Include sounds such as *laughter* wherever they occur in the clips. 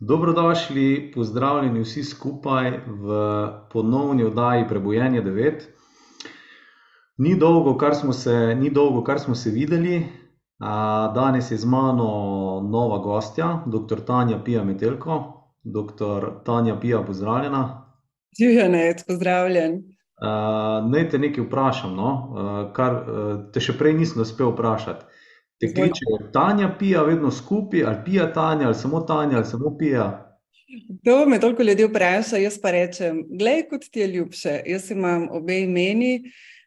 Dobrodošli, pozdravljeni vsi skupaj v ponovni oddaji Prebojenje 9. Ni dolgo, kar smo se, ni dolgo, kar smo se videli. Danes je z mano nova gostja, dr. Tanja Pija Metelko. Dr. Tanja Pija, pozdravljena. Ne, pozdravljen. Naj te nekaj vprašam, no? kar te še prej nisem uspel vprašati. Te kličejo Tanja Pija, vedno skupaj, ali Pija Tanja, ali samo Tanja, ali samo Pija? To me toliko ljudi vpraša, jaz pa rečem, glej, kot ti je ljubše. Jaz imam obe imeni,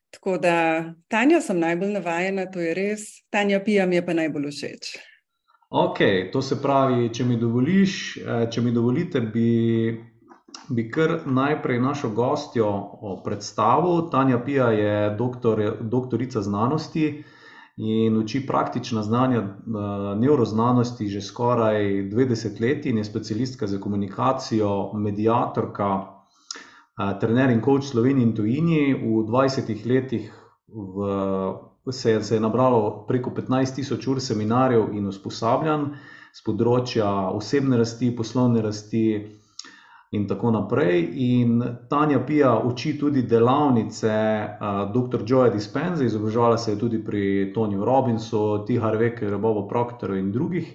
tako da Tanja sem najbolj navajena, to je res, Tanja Pija mi je pa najbolj všeč. Ok, to se pravi, če mi dovoliš, če mi dovolite, bi, bi kar najprej našo gostjo predstavil. Tanja Pija je doktor, doktorica znanosti in uči praktična znanja nevroznanosti že skoraj dve desetletji in je specialistka za komunikacijo, mediatorka, trener in coach Sloveniji in tujini. V dvajsetih letih v se je, se je nabralo preko petnajst tisoč ur seminarjev in usposabljanj s področja osebne rasti, poslovne rasti in tako naprej. In Tanja Pija uči tudi delavnice doktor Joeja Dispenze, izobraževala se je tudi pri Tonyju Robbinsu, T. Harv Ekerju, Bobu Proctorju in drugih.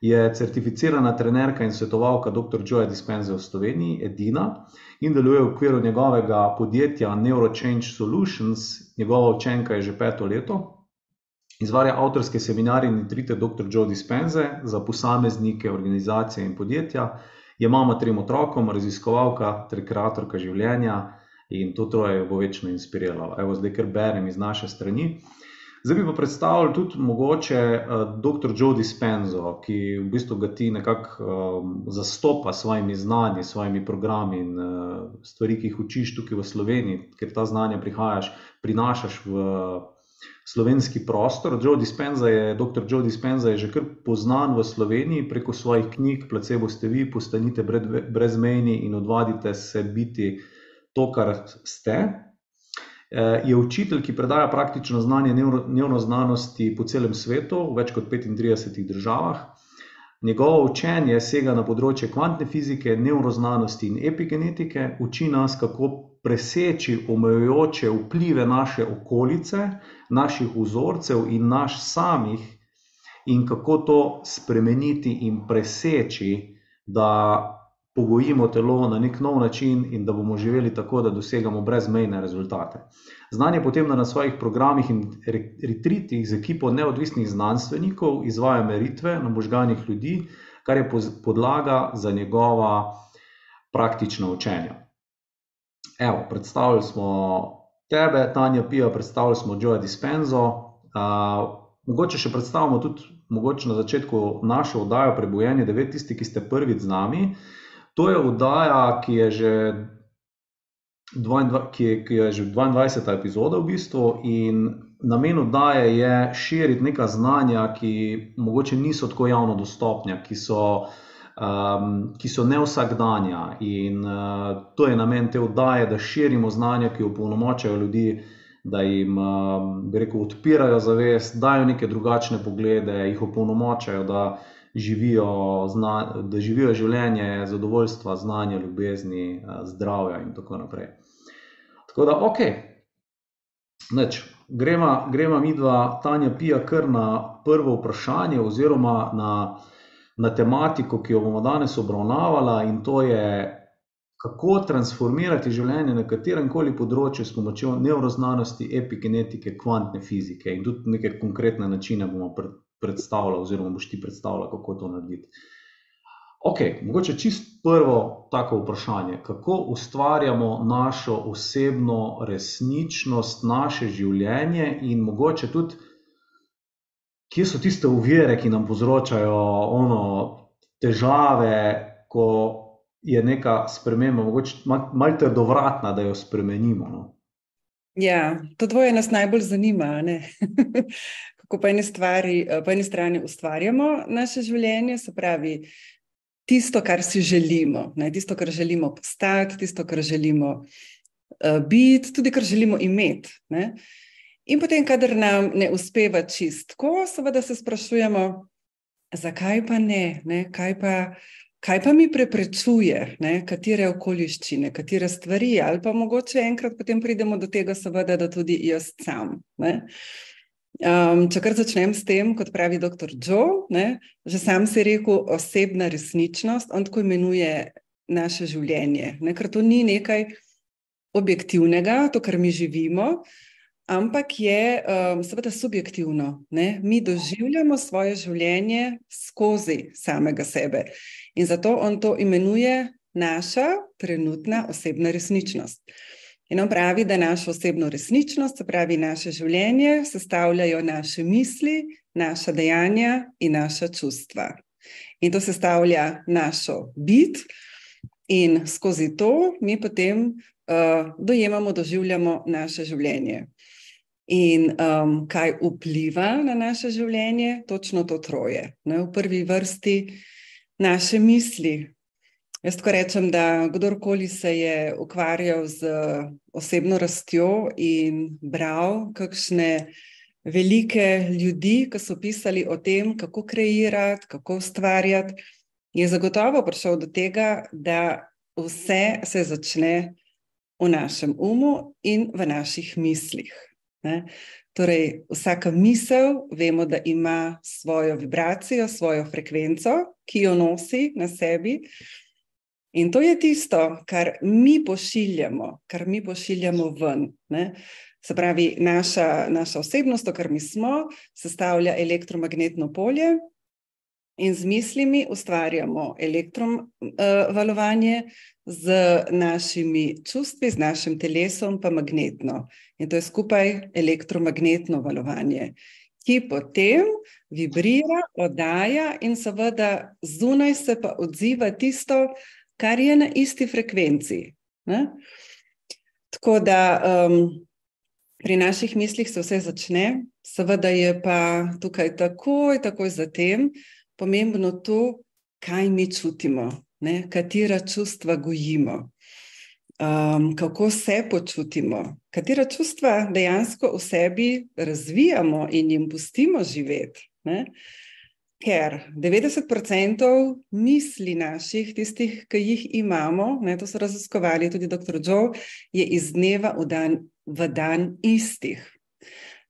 Je certificirana trenerka in svetovalka doktor Joeja Dispenze v Sloveniji, edina, in deluje v okviru njegovega podjetja Neurochange Solutions, njegova učenka je že peto leto. Izvaja avtorske seminarje in retrite doktor Joe Dispenze za posameznike, organizacije in podjetja. Je mama trem otrokom, raziskovalka ter kreatorka življenja in to troje bo večno inspiriralo. Evo, zdaj kar berem iz naše strani. Zdaj bi pa predstavil tudi mogoče doktor Joe Dispenzo, ki v bistvu ga ti nekako zastopa s svojimi znanji, s svojimi programi in stvari, ki jih učiš tukaj v Sloveniji, ker ta znanja prihajaš, prinašaš v slovenski prostor. Joe je, doktor Joe Dispenza je že kar poznan v Sloveniji preko svojih knjig Placebo ste vi, Postanite brezmejni in Odvadite se biti to, kar ste. Je učitelj, ki predaja praktično znanje nevroznanosti po celem svetu, v več kot petintridesetih državah. Njegovo učenje sega na področje kvantne fizike, nevroznanosti in epigenetike. Uči nas, kako preseči omejujoče vplive naše okolice, naših vzorcev in nas samih, in kako to spremeniti in preseči, da pogojimo telo na neki nov način in da bomo živeli tako, da dosegamo brezmejne rezultate. Znanje potem na svojih programih in retreatih z ekipo neodvisnih znanstvenikov izvaja meritve na možganih ljudi, kar je podlaga za njegova praktična učenja. Evo, predstavili smo tebe, Tanja Pija, predstavili smo Joeja Dispenzo. Mogoče še predstavimo tudi mogoče na začetku našo oddajo Prebujenje devet, tisti, ki ste prvič z nami. To je oddaja, ki je že ki je, ki je že dvaindvajseta epizoda v bistvu in namen oddaje je širiti neka znanja, ki mogoče niso tako javno dostopna, ki so, ki so nevsakdanja, in to je namen te oddaje, da širimo znanja, ki opolnomočajo ljudi, da jim, bi rekel, odpirajo zavest, dajo neke drugačne poglede, jih opolnomočijo, da živijo da živijo življenje zadovoljstva, znanja, ljubezni, zdravja in tako naprej. Tako da okej. Nič, greva, greva midva, Tanja Pija, kar na prvo vprašanje oziroma na, na tematiko, ki jo bomo danes obravnavala, in to je, kako transformirati življenje na kateremkoli področju s pomočjo nevroznanosti, epigenetike, kvantne fizike in tudi neke konkretne načine bomo predstavila oziroma boš ti predstavila, kako to narediti. Okej, mogoče čisto prvo tako vprašanje, kako ustvarjamo našo osebno resničnost, naše življenje in mogoče tudi, kje so tiste ovire, ki nam povzročajo ono težave, ko je neka sprememba mogoče malo trdovratna, da jo spremenimo, no. Ja, to dvoje nas najbolj zanima. *laughs* Kako po eni stvari, po eni strani ustvarjamo naše življenje, se pravi, tisto, kar si želimo, ne, tisto, kar želimo postati, tisto, kar želimo biti, tudi kar želimo imeti, ne. In potem, kadar nam ne uspeva čisto tako, seveda se sprašujemo, zakaj pa ne, ne, kaj pa, kaj pa mi preprečuje, ne, katere okoliščine, katere stvari, ali pa mogoče enkrat potem pridemo do tega, seveda, da tudi jaz sam. Um, če kar začnem s tem, kot pravi dr. Joe, ne, že sam si rekel, osebna resničnost, on tako imenuje naše življenje, ne, ker to ni nekaj objektivnega, to, kar mi živimo, ampak je um, seveda subjektivno. Ne? Mi doživljamo svoje življenje skozi samega sebe in zato on to imenuje naša trenutna osebna resničnost. In on pravi, da našo osebno resničnost, se pravi naše življenje, sestavljajo naše misli, naša dejanja in naša čustva. In to sestavlja našo bit, in skozi to mi potem uh, dojemamo, doživljamo naše življenje. In um, kaj vpliva na naše življenje? Točno to troje. Ne? V prvi vrsti naše misli. Jaz tako rečem, da kdorkoli se je ukvarjal z osebno rastjo in bral kakšne velike ljudi, ki so pisali o tem, kako kreirati, kako ustvarjati, je zagotovo prišel do tega, da vse se začne v našem umu in v naših mislih. Ne? Torej, vsaka misel, vemo, da ima svojo vibracijo, svojo frekvenco, ki jo nosi na sebi. In to je tisto, kar mi pošiljamo, kar mi pošiljamo ven. Ne? Se pravi, naša, naša osebnost, to, kar mi smo, sestavlja elektromagnetno polje, in z mislimi ustvarjamo elektrovalovanje, uh, z našimi čustvi, z našim telesom, pa magnetno. In to je skupaj elektromagnetno valovanje, ki potem vibrira, oddaja in seveda zunaj se pa odziva tisto, kar je na isti frekvenci. Ne? Tako da um, pri naših mislih se vse začne, seveda je pa tukaj takoj, takoj zatem pomembno to, kaj mi čutimo ne, katera čustva gojimo, um, kako se počutimo, katera čustva dejansko v sebi razvijamo in jim pustimo živeti. Ne. Ker 90% misli naših, tistih, ki jih imamo, ne, to so raziskovali tudi dr. Joe, je iz dneva v dan, v dan istih.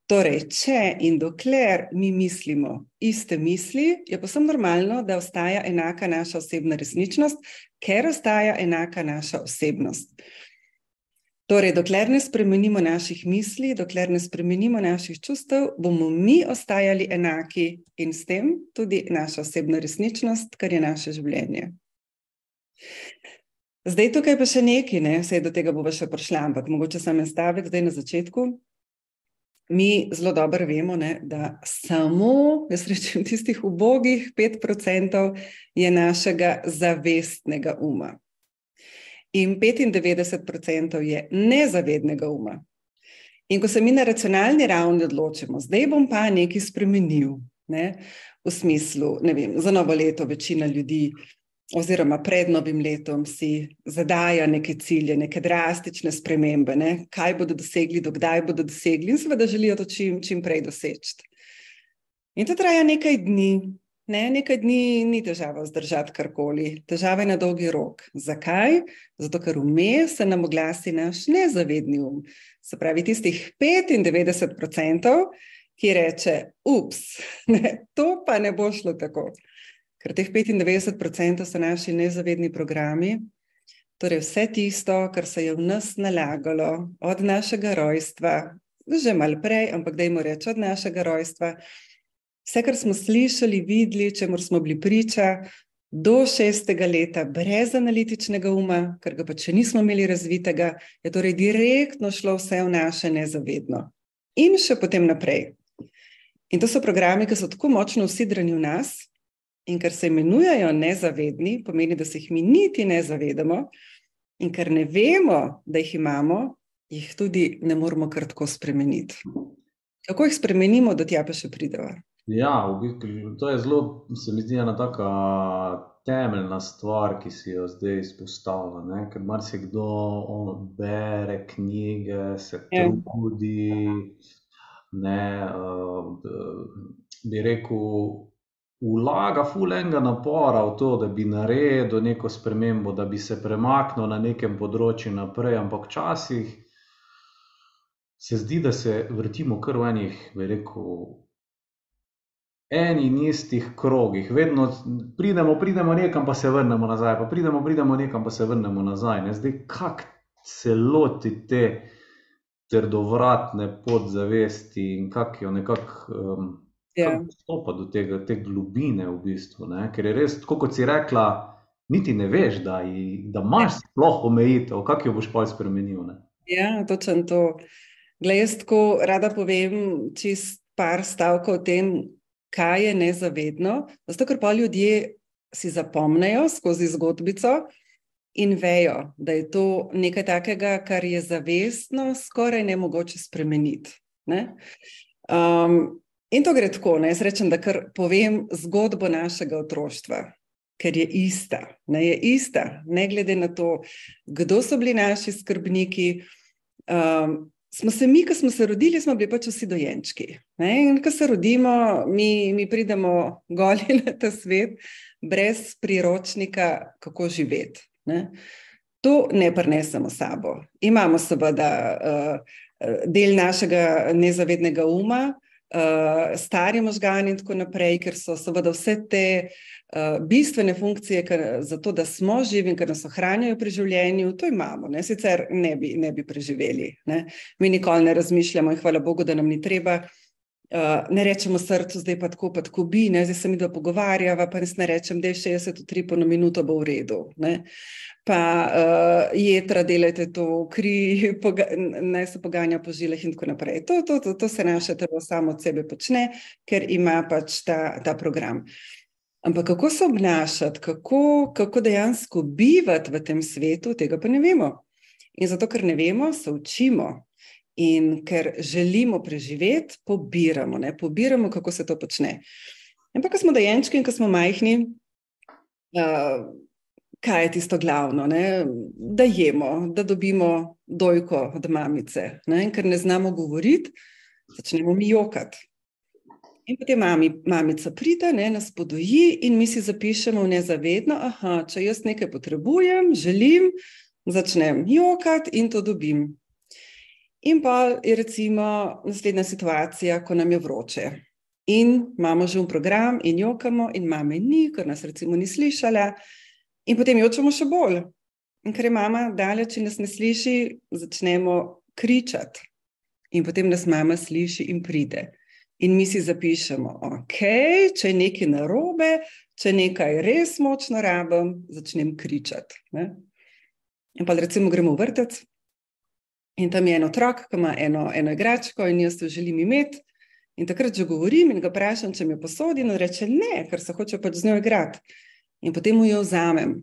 Torej, če in dokler mi mislimo iste misli, je posebno normalno, da ostaja enaka naša osebna resničnost, ker ostaja enaka naša osebnost. Torej, dokler ne spremenimo naših misli, dokler ne spremenimo naših čustev, bomo mi ostajali enaki in s tem tudi naša osebna resničnost, kar je naše življenje. Zdaj, tukaj pa še nekaj, ne? vse do tega bomo še prišli, ampak mogoče samo en stavek zdaj na začetku mi zelo dobro vemo, ne, da samo, jaz rečem, tistih ubogih 5% je našega zavestnega uma. In 95% je nezavednega uma. In ko se mi na racionalni ravni odločimo, zdaj bom pa nekaj spremenil, ne, v smislu, ne vem, za novo leto večina ljudi oziroma pred novim letom si zadaja neke cilje, neke drastične spremembe, ne? kaj bodo dosegli, dokdaj bodo dosegli, in seveda želijo to čim, čim prej doseči. In to traja nekaj dni. Ne, nekaj dni ni težava vzdržati karkoli, težava je na dolgi rok. Zakaj? Zato, ker vmes se nam oglasi naš nezavedni um. Se pravi, tistih 95%, ki reče: Ups, *laughs* ne, to pa ne bo šlo tako ker teh 95% so naši nezavedni programi, torej vse tisto, kar se je v nas nalagalo od našega rojstva, že malo prej, ampak dajmo reči od našega rojstva, vse, kar smo slišali, videli, čemu smo bili priča. Do šestega leta, brez analitičnega uma, ker ga pač nismo imeli razvitega, je torej direktno šlo vse v naše nezavedno. In še potem naprej. In to so programi, ki so tako močno usidrani v nas, in ker se imenujejo nezavedni, pomeni, da se jih mi niti ne zavedamo, in ker ne vemo, da jih imamo, jih tudi ne moremo kar tako spremeniti. Kako jih spremenimo, da tja pa še pridemo? Ja, v bistvu, to je zelo, se mi zdi, ena taka temeljna stvar, ki si jo zdaj izpostavlja. Ker marsikdo bere knjige, se ja. trudi. Ne, uh, bi rekel, vlaga fulenga napora v to, da bi naredil neko spremembo, da bi se premaknil na nekem področju naprej, ampak včasih se zdi, da se vrtimo kar v enih, bi rekel, eni in istih krogih. Vedno pridemo, pridemo nekam, pa se vrnemo nazaj, pa pridemo, pridemo nekam, pa se vrnemo nazaj. Ne? Zdaj, kako se loti te trdovratne podzavesti in kako jo nekako. Um, ja. Stopa do tega, te globine, v bistvu. Ne? Ker je res, tako kot si rekla, niti ne veš, da, da imaš ja. sploh omejitev, kako jo boš pa spremenil. Ne? Ja, točno to. Glej, jaz tako rada povem čist par stavkov o tem, kaj je nezavedno. Zato, ker pa ljudje si zapomnejo skozi zgodbico in vejo, da je to nekaj takega, kar je zavestno, skoraj ne mogoče spremeniti. Ne? Um, In to gre tako, ne? jaz rečem, da kar povem zgodbo našega otroštva, ker je ista, ne je ista, ne glede na to, kdo so bili naši skrbniki. Um, smo se mi, ko smo se rodili, smo bili pač vsi dojenčki. Ne? In ko se rodimo, mi, mi pridemo goli *laughs* na ta svet, brez priročnika, kako živeti. Ne? To ne prenesemo sabo. Imamo seveda uh, del našega nezavednega uma, uh, stari možgani in tako naprej, ker so seveda vse te uh, bistvene funkcije kar, za to, da smo živi in ker nas ohranjajo pri življenju, to imamo, ne? sicer ne bi, ne bi preživeli. Ne? Mi nikoli ne razmišljamo in hvala Bogu, da nam ni treba. Uh, ne rečemo srcu, zdaj pa tako, pa tako bi, ne? zdaj se mi da pogovarjava, pa ne rečem, da je 60 utripov na minuto, bo v redu. Ne? Pa uh, jedra, delajte to, kri, naj se poganja po žilah in tako naprej. To, to, to, to se naše telo samo od sebe počne, ker ima pač ta, ta program. Ampak kako se obnašati, kako, kako dejansko bivati v tem svetu, tega pa ne vemo. In zato, ker ne vemo, se učimo, In ker želimo preživeti, pobiramo, ne? pobiramo, kako se to počne. Ampak, ko smo dojenčki in ko smo majhni, uh, kaj je tisto glavno? Ne? Da jemo, da dobimo dojko od mamice. Ne? In ker ne znamo govoriti, začnemo mi jokati. In potem mami, mamica pride, ne, nas podoji, in mi si zapišemo nezavedno, da če jaz nekaj potrebujem, želim, začnem jokati in to dobim. In pa je recimo naslednja situacija, ko nam je vroče. In imamo že v program, in jokamo, in mame ni, ker nas recimo ni slišala, in potem jočemo še bolj. In ker je mama daleč in nas ne sliši, začnemo kričati. In potem nas mama sliši in pride. In mi si zapišemo, ok, če je nekaj narobe, če nekaj res močno rabim, začnem kričati. Ne? In pa recimo gremo v vrtec, In tam je en otrok, ki ima eno, eno igračko in jaz to želim imeti. In takrat že govorim in ga vprašam, če mi jo posodi, in reče ne, ker se hoče pač z njo igrati. In potem mu jo vzamem.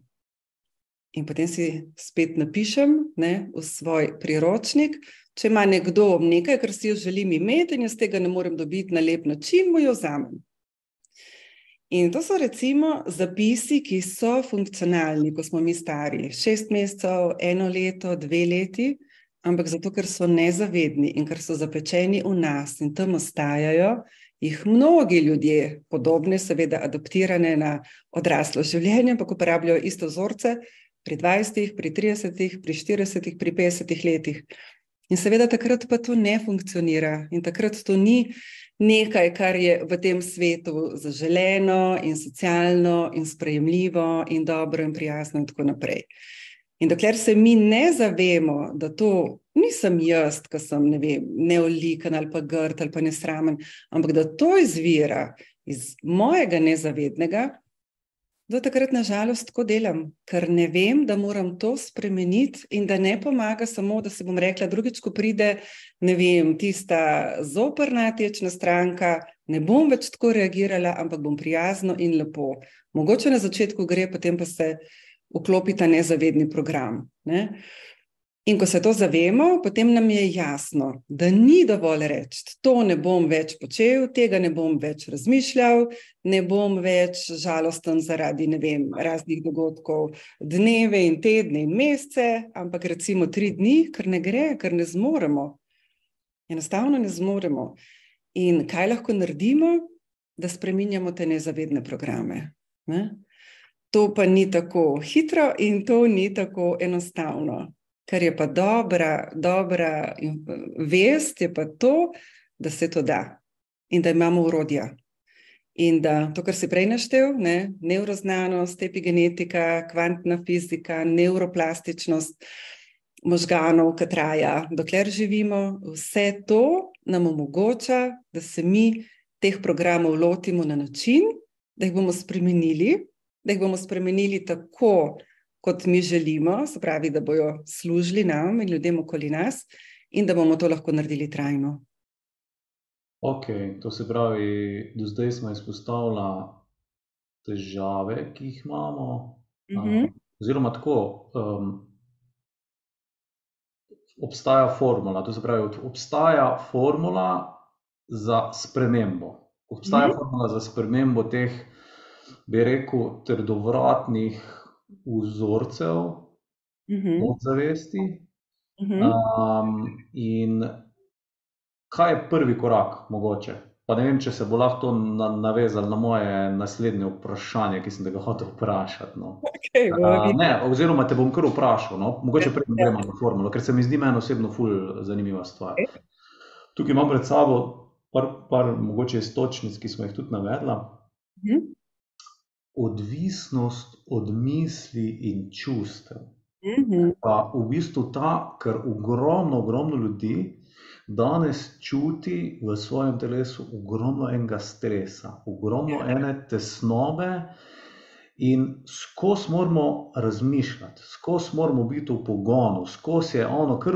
In potem si spet napišem ne, v svoj priročnik, če ima nekdo nekaj, kar si jo želim imeti in jaz tega ne morem dobiti na lep način, mu jo vzamem. In to so recimo zapisi, ki so funkcionalni, ko smo mi stari, šest mesecev, eno leto, dve leti ampak zato, ker so nezavedni in ker so zapečeni v nas in tam ostajajo, jih mnogi ljudje, podobne, seveda, adaptirane na odraslo življenje, ampak uporabljajo iste vzorce pri 20, pri 30, pri 40, pri 50 letih. In seveda takrat pa to ne funkcionira in takrat to ni nekaj, kar je v tem svetu zaželeno in socialno in sprejemljivo in dobro in prijazno in tako naprej. In dokler se mi ne zavemo, da to nisem jaz, ki sem ne vem, neolikan ali pa grd ali pa nesramen, ampak da to izvira iz mojega nezavednega, do takrat nažalost tako delam, ker ne vem, da moram to spremeniti in da ne pomaga samo, da se bom rekla, drugič, ko pride, vem, tista zoprna tečna stranka, ne bom več tako reagirala, ampak bom prijazno in lepo. Mogoče na začetku gre, potem pa se vklopi ta nezavedni program. Ne? In ko se to zavemo, potem nam je jasno, da ni dovolj reči: To ne bom več počel, tega ne bom več razmišljal, ne bom več žalosten zaradi vem, raznih dogodkov, dneve in tedne in mesece, ampak recimo tri dni, ker ne gre, ker ne zmoremo. Enostavno ne zmoremo. In kaj lahko naredimo? da spremenjamo te nezavedne programe. Ne? To pa ni tako hitro in to ni tako enostavno. Kar je pa dobra, dobra vest, je pa to, da se to da in da imamo urodja. In da to, kar si prej naštel, ne, neuroznanost, epigenetika, kvantna fizika, neuroplastičnost možganov, ki traja, dokler živimo, vse to nam omogoča, da se mi teh programov lotimo na način, da jih bomo spremenili, da jih bomo spremenili tako, kot mi želimo, se pravi, da bodo služili nam in ljudem okoli nas, in da bomo to lahko naredili trajno. Ok, to se pravi, do zdaj smo izpostavili težave, ki jih imamo. Uh -huh. um, oziroma, tako um, obstaja formula. To se pravi, obstaja formula za spremembo. Obstaja uh -huh. formula za spremembo teh, bi rekel, trdovratnih vzorcev uh -huh. podzavesti. Uh -huh. um, in kaj je prvi korak, mogoče? Pa ne vem, če se bo lahko na, navezal na moje naslednje vprašanje, ki sem ga hotel vprašati. No. Okay, uh, ne, oziroma, te bom kar vprašal, no. mogoče prej ne gremo na formulo, ker se mi zdi meni osebno ful zanimiva stvar. Tukaj imam pred sabo par, par mogoče istočnic, ki smo jih tudi navedla. Uh mhm. -huh. Odvisnost od misli in čustev. Mhm. -huh. Pa v bistvu ta, ker ogromno, ogromno ljudi danes čuti v svojem telesu ogromno enega stresa, ogromno ene tesnobe, in skozi moramo razmišljati, skozi moramo biti v pogonu, skozi je ono, kar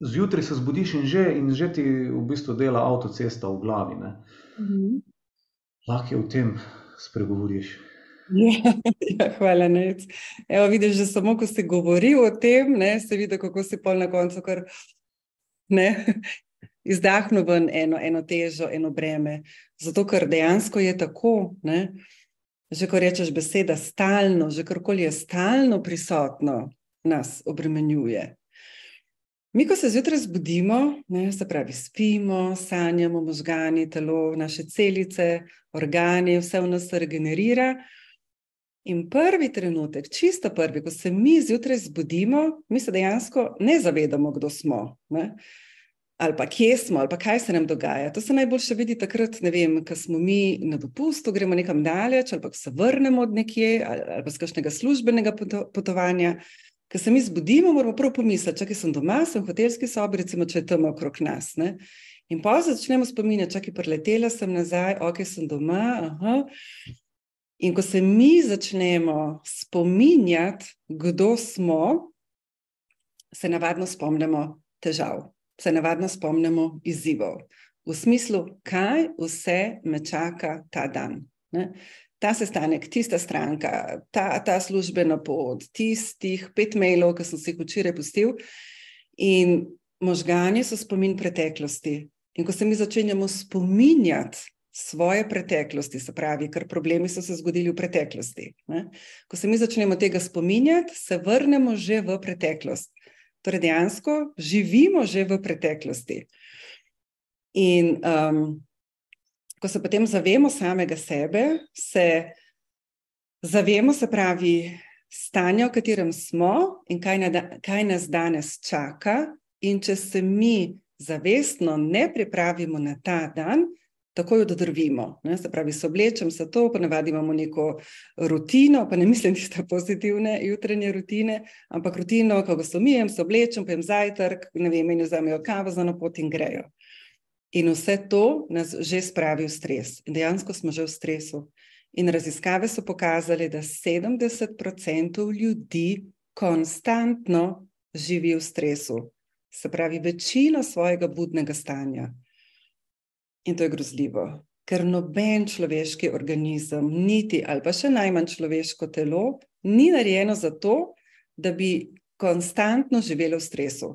zjutraj se zbudiš in že, in že ti v bistvu dela avtocesta v glavi. Mhm. Lahko je v tem spregovoriš. Ja, *laughs* ja, hvala, Nec. Evo, vidiš, že samo, ko si govoril o tem, ne, se vidi, kako si pol na koncu, kar ne, *laughs* izdahnil ven eno, eno težo, eno breme. Zato, ker dejansko je tako, ne? že ko rečeš beseda stalno, že karkoli je stalno prisotno, nas obremenjuje. Mi, ko se zjutraj zbudimo, ne, se pravi, spimo, sanjamo, možgani, telo, naše celice, organi, vse v nas se regenerira. In prvi trenutek, čisto prvi, ko se mi zjutraj zbudimo, mi se dejansko ne zavedamo, kdo smo. Ne ali pa kje smo, ali pa kaj se nam dogaja. To se najboljše vidi takrat, vem, ko smo mi na dopustu, gremo nekam daleč, ali pa se vrnemo od nekje, ali, ali pa z kakšnega službenega potovanja. Ko se mi zbudimo, moramo prvo pomisliti, če sem doma, sem v hotelski sobi, recimo, če je tam okrog nas. Ne? In pa začnemo spominjati, je preletela sem nazaj, ok, sem doma. Aha. In ko se mi začnemo spominjati, kdo smo, se navadno spomnimo težav se navadno spomnimo izzivov, v smislu, kaj vse me čaka ta dan. Ne? Ta sestanek, tista stranka, ta, ta službena pot, tistih pet mailov, ki sem si jih včeraj pustil. In možgani so spomin preteklosti. In ko se mi začenjamo spominjati svoje preteklosti, se pravi, ker problemi so se zgodili v preteklosti. Ne? Ko se mi začnemo tega spominjati, se vrnemo že v preteklost. Torej, dejansko živimo že v preteklosti. In um, ko se potem zavemo samega sebe, se zavemo, se pravi, stanja, v katerem smo in kaj, na, kaj nas danes čaka. In če se mi zavestno ne pripravimo na ta dan, takoj odrvimo. Ne? Se pravi, se oblečem za to, pa navadi imamo neko rutino, pa ne mislim, da so pozitivne jutranje rutine, ampak rutino, ko se umijem, se oblečem, pojem zajtrk, ne vem, in vzamejo kavo za napot in grejo. In vse to nas že spravi v stres. In dejansko smo že v stresu. In raziskave so pokazali, da 70% ljudi konstantno živi v stresu. Se pravi, večino svojega budnega stanja. In to je grozljivo, ker noben človeški organizem, niti ali pa še najmanj človeško telo, ni narejeno za to, da bi konstantno živelo v stresu.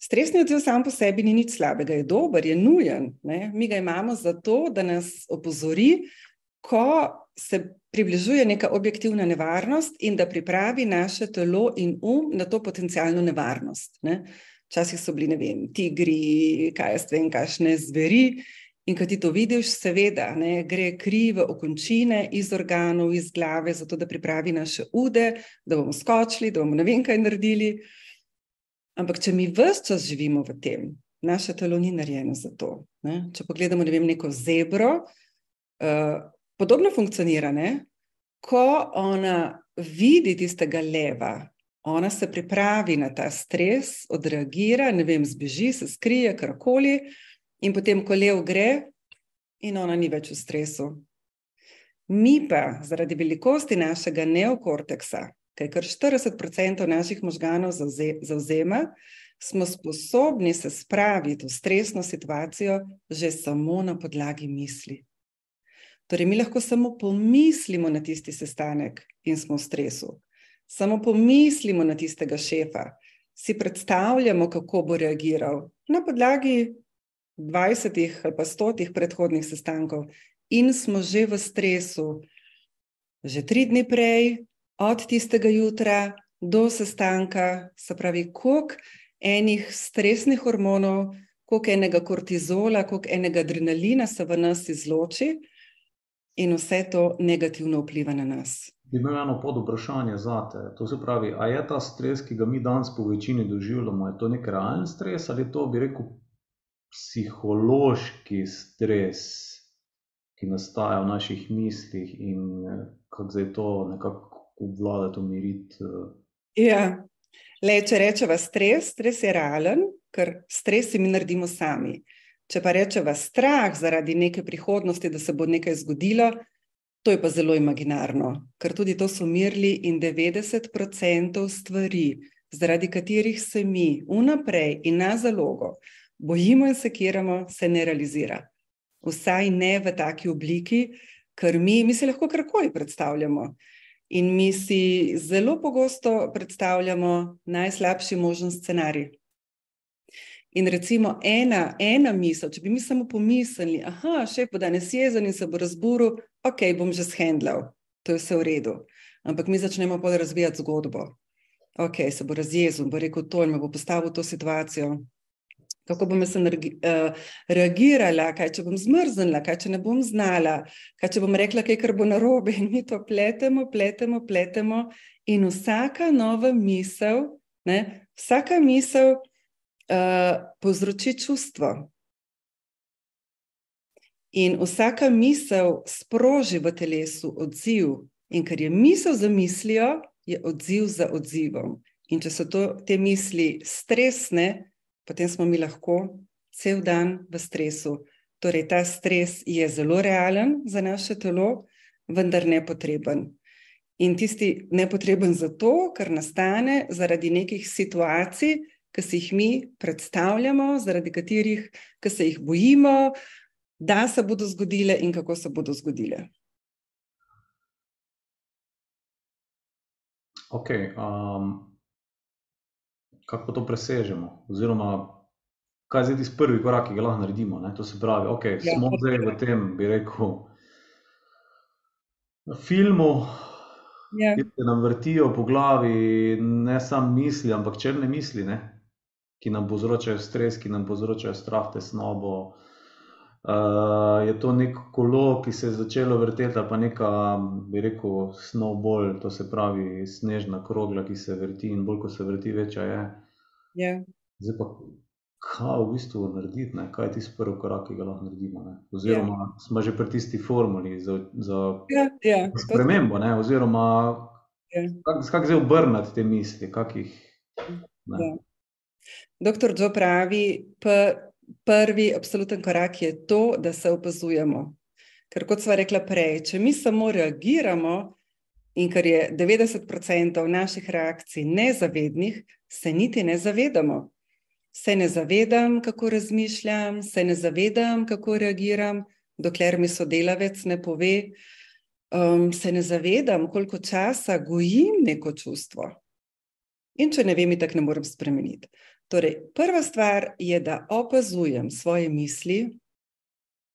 Stresni odziv sam po sebi ni nič slabega, je dober, je nujen. Ne? Mi ga imamo zato, da nas opozori, ko se približuje neka objektivna nevarnost in da pripravi naše telo in um na to potencijalno nevarnost. Ne? Včasih so bili, ne vem, tigri, kaj jaz vem, kakšne zveri. In ko ti to vidiš, seveda, ne, gre kri v okončine iz organov, iz glave, zato da pripravi naše ude, da bomo skočili, da bomo ne vem kaj naredili. Ampak, če mi vse čas živimo v tem, naše telo ni narejeno za to. Ne? Če pogledamo, ne vem, neko zebro, uh, podobno funkcionira. Ne? Ko ona vidi tistega leva, ona se pripravi na ta stres, odreagira, ne vem, zbeži, se skrije, karkoli. In potem, ko lev gre, in ona ni več v stresu. Mi pa zaradi velikosti našega neokorteksa, ki je kar 40% naših možganov zauzema, smo sposobni se spraviti v stresno situacijo že samo na podlagi misli. Torej, mi lahko samo pomislimo na tisti sestanek in smo v stresu. Samo pomislimo na tistega šefa, si predstavljamo, kako bo reagiral na podlagi 20 ali pa 100 predhodnih sestankov, in smo že v stresu, že tri dni prej, od tistega jutra do sestanka, se pravi, koliko enih stresnih hormonov, koliko enega kortizola, koliko enega adrenalina se v nas izloči, in vse to negativno vpliva na nas. Imam eno pod vprašanje za te. To se pravi, a je ta stres, ki ga mi danes po večini doživljamo, je to nek realen stres ali je to, bi rekel, psihološki stres, ki nastaja v naših mislih in eh, kako zdaj to nekako obvladati, umiriti. Eh? Ja, Le, če rečemo stres, stres je realen, ker stres mi naredimo sami. Če pa rečemo strah zaradi neke prihodnosti, da se bo nekaj zgodilo, to je pa zelo imaginarno, ker tudi to so umirili in 90% stvari, zaradi katerih se mi vnaprej in na zalogo bojimo in sekiramo, se ne realizira. Vsaj ne v taki obliki, ker mi, mi se lahko karkoli predstavljamo. In mi si zelo pogosto predstavljamo najslabši možen scenarij. In recimo ena, ena misel, če bi mi samo pomislili, da še bo danes jezen in se bo razburil, ok, bom že shendlal, to je vse v redu. Ampak mi začnemo pa razvijati zgodbo. Ok, se bo razjezel, bo rekel to me bo postavil v to situacijo kako bom jaz uh, reagirala, kaj če bom zmrznila, kaj če ne bom znala, kaj če bom rekla, kaj kar bo narobe. In mi to pletemo, pletemo, pletemo. In vsaka nova misel, ne, vsaka misel uh, povzroči čustvo. In vsaka misel sproži v telesu odziv, in ker je misel za mislijo, je odziv za odzivom. In če so to, te misli stresne, potem smo mi lahko cel dan v stresu. Torej, ta stres je zelo realen za naše telo, vendar nepotreben. In tisti nepotreben zato, ker nastane zaradi nekih situacij, ki si jih mi predstavljamo, zaradi katerih se jih bojimo, da se bodo zgodile in kako se bodo zgodile. Ok, um, kako to presežemo, oziroma kaj je zdaj tisti prvi korak, ki ga lahko naredimo. Ne? To se pravi, da okay, ja, smo zdaj v tem, bi rekel, filmu, ja. ki se nam vrtijo po glavi, ne samo misli, ampak črne misli, ne? ki nam povzročajo stres, ki nam povzročajo strah, tesnobo. Uh, je to nek kolo, ki se je začelo vrteti, pa neka, bi rekel, snowball, to se pravi, snežna krogla, ki se vrti in bolj ko se vrti, večja je. Yeah. Ja. Zdaj pa, kaj v bistvu narediti, ne? kaj je tisti prvi korak, ki ga lahko naredimo. Ne? Oziroma, yeah. Ja. smo že pri tisti formuli za, za yeah, yeah, spremembo, ne? oziroma, yeah. kako kak zdaj obrniti te misli. Jih, yeah. Doktor Joe pravi, pa prvi absoluten korak je to, da se opazujemo. Ker, kot smo rekli prej, če mi samo reagiramo, in ker je 90% naših reakcij nezavednih, se niti ne zavedamo. Se ne zavedam, kako razmišljam, se ne zavedam, kako reagiram, dokler mi sodelavec ne pove. Um, se ne zavedam, koliko časa gojim neko čustvo. In če ne vem, tako ne morem spremeniti. Torej, prva stvar je, da opazujem svoje misli,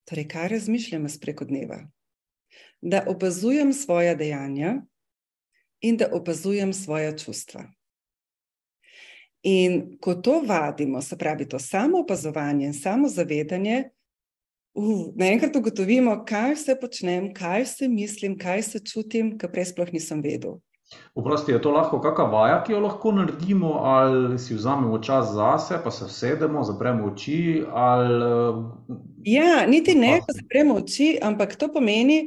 torej, kaj razmišljam preko dneva. Da opazujem svoje dejanja in da opazujem svoje čustva. In ko to vadimo, se pravi, to samo opazovanje in samo zavedanje, uh, naenkrat ugotovimo, kaj vse počnem, kaj se mislim, kaj se čutim, kar prej sploh nisem vedel. Vprosti, je to lahko kakšna vaja, ki jo lahko naredimo, ali si vzamemo čas zase, pa se sedemo, zapremo oči. Ali... Ja, niti ne, da zapremo oči, ampak to pomeni,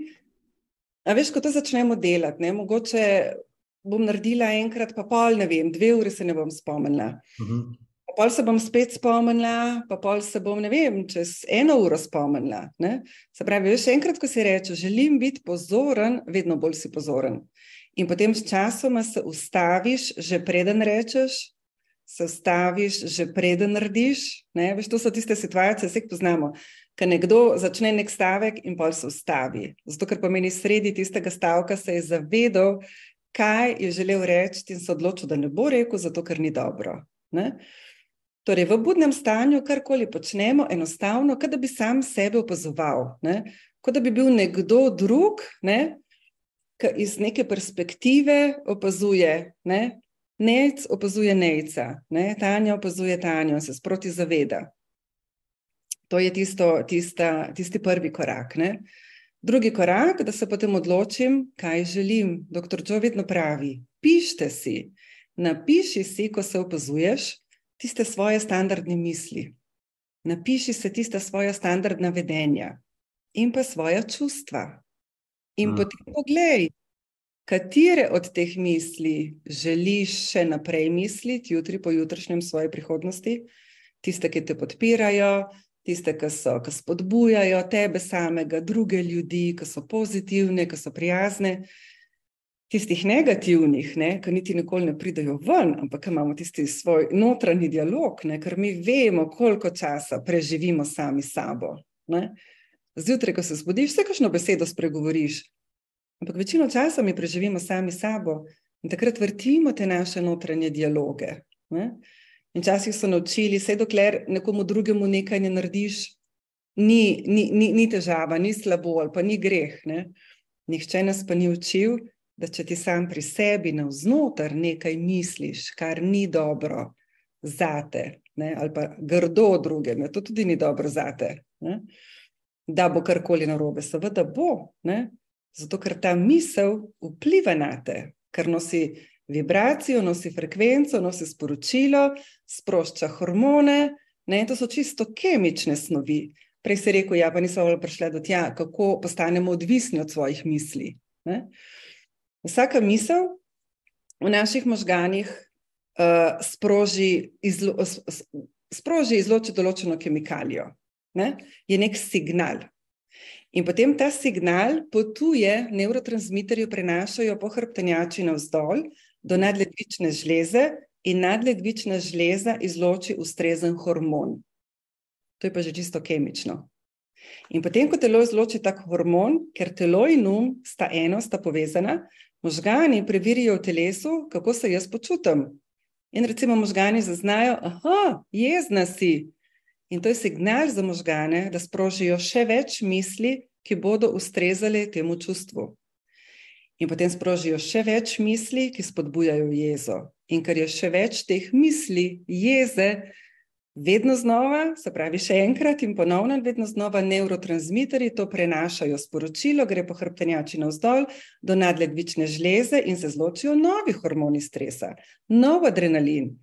da veš, ko to začnemo delati. Ne? Mogoče bom naredila enkrat, pa pol, ne vem, dve uri se ne bom spomnila. Uh mhm. -huh. Pol se bom spet spomnila, pa pol se bom, ne vem, čez eno uro spomnila. Ne? Se pravi, veš, enkrat, ko si rečeš, želim biti pozoren, vedno bolj si pozoren. In potem s časoma se ustaviš, že preden rečeš, se ustaviš, že preden narediš. Veš, to so tiste situacije, vse poznamo. Ker nekdo začne nek stavek in pol se ustavi. Zato, ker pomeni sredi tistega stavka, se je zavedal, kaj je želel reči, in se odločil, da ne bo rekel, zato ker ni dobro. Ne? Torej, v budnem stanju, karkoli počnemo, enostavno, kot da bi sam sebe opazoval, kot da bi bil nekdo drug, ne? Ki iz neke perspektive opazuje, ne? Nec opazuje Neca, ne? Tanja opazuje Tanjo in se sproti zaveda. To je tisto, tista, tisti prvi korak. Ne? Drugi korak, da se potem odločim, kaj želim. Doktor Joe vedno pravi: pišite si, napiši si, ko se opazuješ, tiste svoje standardne misli. Napiši se tiste svoje standardna vedenja in pa svoje čustva. In hmm. potem pogledaj, katere od teh misli želiš še naprej misliti, jutri po jutrišnjem svoji prihodnosti, tiste, ki te podpirajo, tiste, ki so, ki spodbujajo tebe samega, druge ljudi, ki so pozitivne, ki so prijazne. Tistih negativnih, ne, ki niti nikoli ne pridajo ven, ampak imamo tisti svoj notranji dialog, ne, ker mi vemo, koliko časa preživimo sami s sabo. Ne. Zjutraj, ko se zbudiš, vse kakšno besedo spregovoriš, ampak večino časa mi preživimo sami sabo in takrat vrtimo te naše notranje dialoge. Ne. In včasih so naučili, vse dokler nekomu drugemu nekaj ne narediš, ni, ni, ni, ni težava, ni slabo ali pa ni greh. Ne. Nihče nas pa ni učil, da če ti sam pri sebi navznoter nekaj misliš, kar ni dobro zate, ne, ali pa grdo drugem, to tudi ni dobro zate, ne, da bo karkoli narobe. Seveda bo, ne, zato ker ta misel vpliva na te, ker nosi vibracijo, nosi frekvenco, nosi sporočilo, sprošča hormone. Ne, to so čisto kemične snovi. Prej si rekel, ja, pa nismo več prišli do tega, kako postanemo odvisni od svojih misli. Ne. Vsaka misel v naših možganjih uh, sproži, izlo, sproži izloči določeno kemikalijo. Ne? Je nek signal. In potem ta signal potuje, neurotransmiterji prenašajo po hrbtenjači navzdol do nadledvične žleze, in nadledvična žleza izloči ustrezen hormon. To je pa že čisto kemično. In potem, ko telo izloči tak hormon, ker telo in um sta eno, sta povezana, možgani preverijo v telesu, kako se jaz počutim. In recimo možgani zaznajo, da je jezna si. In to je signal za možgane, da sprožijo še več misli, ki bodo ustrezali temu čustvu. In potem sprožijo še več misli, ki spodbujajo jezo. In ker je še več teh misli, jeze, vedno znova, se pravi, še enkrat in ponovno, vedno znova neurotransmiterji to prenašajo sporočilo, gre po hrbtenjači navzdol do nadledvične žleze in se zločijo novi hormoni stresa, nov adrenalin.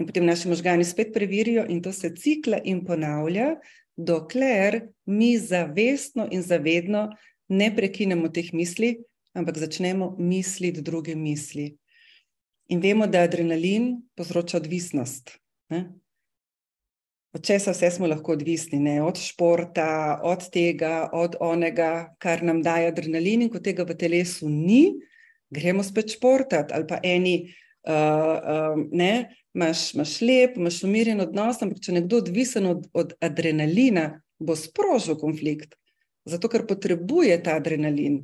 In potem naši možgani spet preverijo, in to se cikla in ponavlja, dokler mi zavestno in zavedno ne prekinemo teh misli, ampak začnemo misliti druge misli. In vemo, da adrenalin povzroča odvisnost. Ne? Od česa vse smo lahko odvisni, ne? od športa, od tega, od onega, kar nam daje adrenalin, in ko tega v telesu ni, gremo spet športati. Ali pa eni, uh, uh, ne, imaš, imaš lep, imaš umirjen odnos, ampak če nekdo odvisen od, od adrenalina, bo sprožil konflikt, zato ker potrebuje ta adrenalin.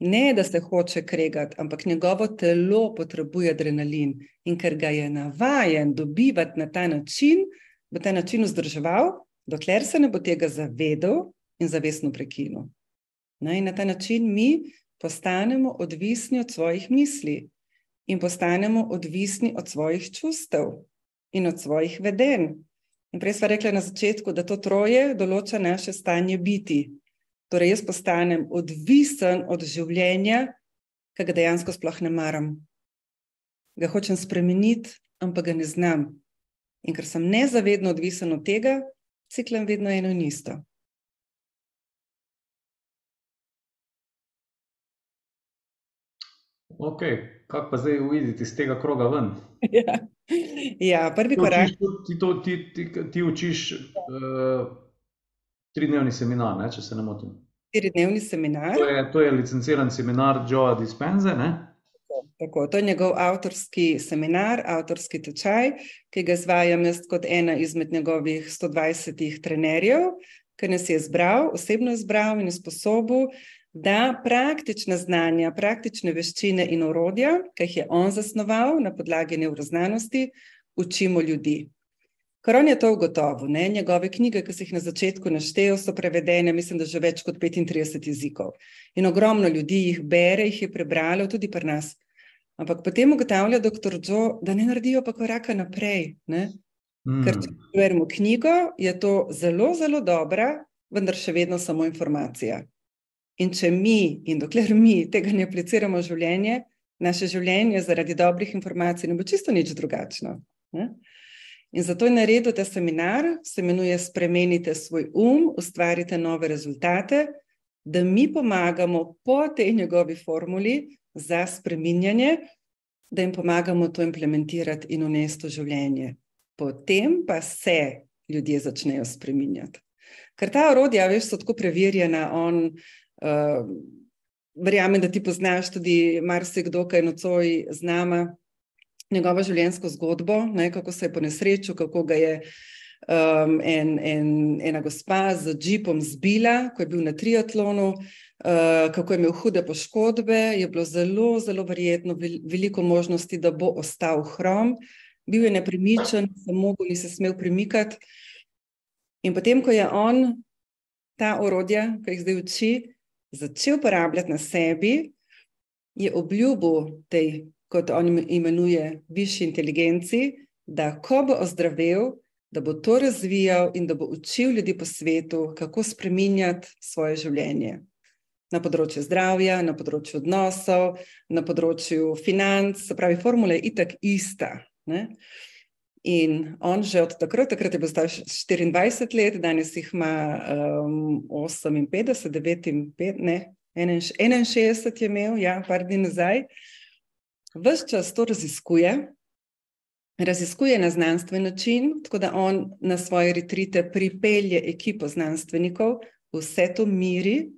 Ne, da se hoče kregati, ampak njegovo telo potrebuje adrenalin in ker ga je navaden dobivati na ta način, bo ta način vzdrževal, dokler se ne bo tega zavedal in zavestno prekinil. No, in na ta način mi postanemo odvisni od svojih misli in postanemo odvisni od svojih čustev in od svojih vedenj. In prej smo rekli na začetku, da to troje določa naše stanje biti. Torej, jaz postanem odvisen od življenja, ki ga dejansko sploh ne maram. Ga hočem spremeniti, ampak ga ne znam. In ker sem nezavedno odvisen od tega, ciklam vedno eno in isto. Ok, kako pa zdaj uvideti iz tega kroga ven? *laughs* Ja, ja prvi Ti korak. učiš, ti, to, ti, ti, ti učiš uh, tridnevni seminar, ne, če se ne motim. Štiridnevni seminar. To je, to je licenciran seminar Joea Dispenze. Ne? Tako, to je njegov avtorski seminar, avtorski tečaj, ki ga izvajam jaz kot ena izmed njegovih 120 trenerjev, ki nas je izbral, osebno izbral in usposobil, da praktična znanja, praktične veščine in orodja, ki jih je on zasnoval na podlagi nevroznanosti, učimo ljudi. Ker on je to ugotovil, ne? njegove knjige, ki si jih na začetku naštel, so prevedene, mislim, da že več kot 35 jezikov. In ogromno ljudi jih bere, jih je prebralo, tudi pri nas. Ampak potem ugotavlja dr. Joe, da ne naredijo pa koraka naprej. Ne? Mm. Ker če beremo knjigo, je to zelo, zelo dobra, vendar še vedno samo informacija. In če mi, in dokler mi tega ne apliciramo v življenje, naše življenje zaradi dobrih informacij ne bo čisto nič drugačno. Ne? In zato je naredil ta seminar, se imenuje Spremenite svoj um, ustvarite nove rezultate, da mi pomagamo po tej njegovi formuli za spreminjanje, da jim pomagamo to implementirati in unesti v življenje. Potem pa se ljudje začnejo spreminjati. Ker ta orodja, veš, so tako preverjena, on uh, verjamem, da ti poznaš tudi marsikdo, ki je nocoj z nama, njegovo življenjsko zgodbo, ne, kako se je po nesreču, kako ga je um, en, en, ena gospa z džipom zbila, ko je bil na triatlonu, uh, kako je imel hude poškodbe, je bilo zelo, zelo verjetno veliko možnosti, da bo ostal hrom. Bil je nepremičen, samo mogel, ni se smel premikati. In potem, ko je on ta orodja, ki jih zdaj uči, začel uporabljati na sebi, je obljubil tej, kot on imenuje, višji inteligenci, da ko bo ozdravel, da bo to razvijal in da bo učil ljudi po svetu, kako spreminjati svoje življenje. Na področju zdravja, na področju odnosov, na področju financ, se pravi, formula je itak ista. Ne? In on že od takrat, takrat je bil star 24 let, danes jih ima um, 58, 59, ne, 61 je imel, ja, par dni nazaj. Ves čas to raziskuje, raziskuje na znanstven način, tako da on na svoje retrite pripelje ekipo znanstvenikov, vse to miri,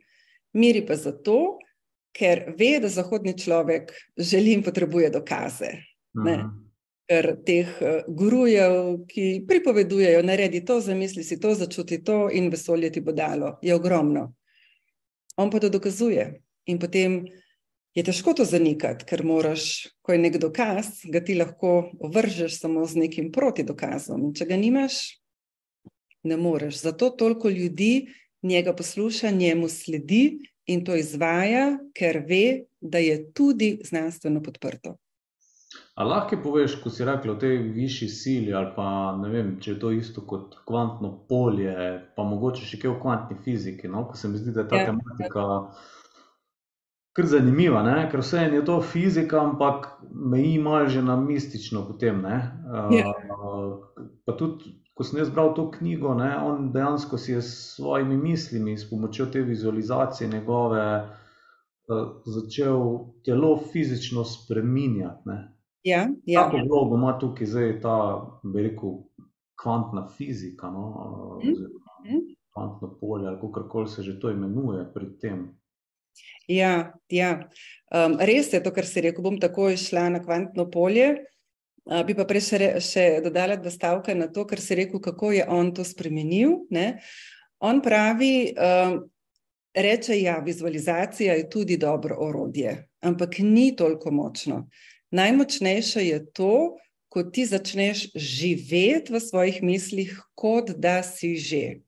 miri pa zato, ker ve, da zahodni človek želi in potrebuje dokaze. Ne? Ker teh gurujev, ki pripovedujejo, naredi to, zamisli si to, začuti to in vesolje ti bo dalo, je ogromno. On pa to dokazuje. In potem je težko to zanikati, ker moraš, ko je nek dokaz, ga ti lahko ovržeš samo z nekim protidokazom. In če ga nimaš, ne moreš. Zato toliko ljudi njega posluša, njemu sledi in to izvaja, ker ve, da je tudi znanstveno podprto. A lahko poveš, ko si rekel o tej višji sili, ali pa ne vem, če je to isto kot kvantno polje, pa mogoče še kaj v kvantni fiziki, no? ko se mi zdi, da je ta Ja. tematika kar zanimiva, ne? ker vse je to fizika, ampak meji malo že na mistično potem. Ne? Ja. Uh, pa tudi, ko sem jaz bral to knjigo, ne, on dejansko si je s svojimi mislimi, s pomočjo te vizualizacije njegove, uh, začel telo fizično spreminjati. Ne? Ja, ja. Kako vlogo ima tukaj zdaj ta, bi rekel, kvantna fizika, no, Mhm, oziroma mhm. kvantno polje, ali kako se že to imenuje pri tem. Ja, ja. Um, res je to, kar si rekel. Bom takoj šla na kvantno polje. Uh, bi pa prej še, še dodala dva stavka na to, kar si rekel, kako je on to spremenil. Ne? On pravi, um, reče, ja, vizualizacija je tudi dobro orodje, ampak ni toliko močno. Najmočnejše je to, ko ti začneš živeti v svojih mislih, kot da si že.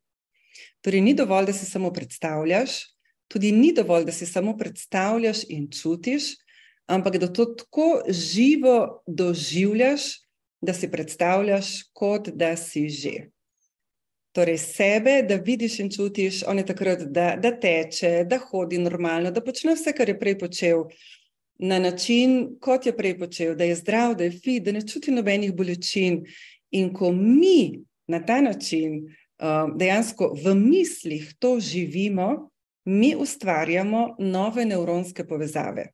Torej, ni dovolj, da si samo predstavljaš, tudi ni dovolj, da si samo predstavljaš in čutiš, ampak da to tako živo doživljaš, da si predstavljaš, kot da si že. Torej, sebe, da vidiš in čutiš, on je takrat, da, da teče, da hodi normalno, da počne vse, kar je prej počel, na način, kot je prej počel, da je zdrav, da je fit, da ne čuti nobenih bolečin. In ko mi na ta način uh, dejansko v mislih to živimo, mi ustvarjamo nove nevronske povezave.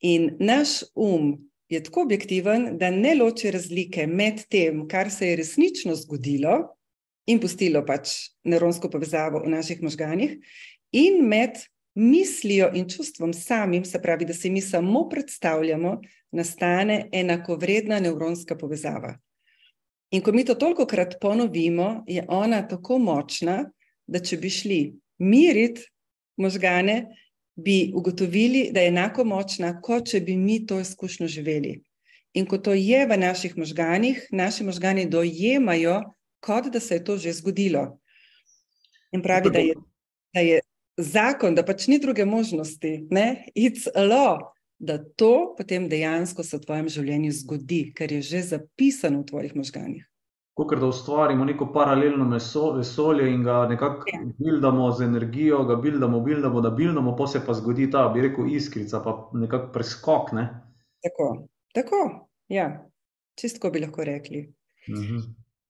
In naš um je tako objektiven, da ne loči razlike med tem, kar se je resnično zgodilo in pustilo pač nevronsko povezavo v naših možganjih, in med mislijo in čustvom samim, se pravi, da si mi samo predstavljamo, nastane enakovredna nevronska povezava. In ko mi to toliko krat ponovimo, je ona tako močna, da če bi šli miriti možgane, bi ugotovili, da je enako močna, kot če bi mi to izkušnjo živeli. In ko to je v naših možganih, naši možgani dojemajo, kot da se je to že zgodilo. In pravi, da je, da je zakon, da pač ni druge možnosti, ne? it's a law, da to potem dejansko se v tvojem življenju zgodi, ker je že zapisano v tvojih možganjih. Kot da ustvarimo neko paralelno meso, vesolje in ga nekako ja. buildamo z energijo, ga buildamo, buildamo, da buildamo, pa se pa zgodi ta, bi rekel, iskrica, pa nekako preskok. Ne? Tako, tako, ja, čistko bi lahko rekli. Uh mhm. -huh.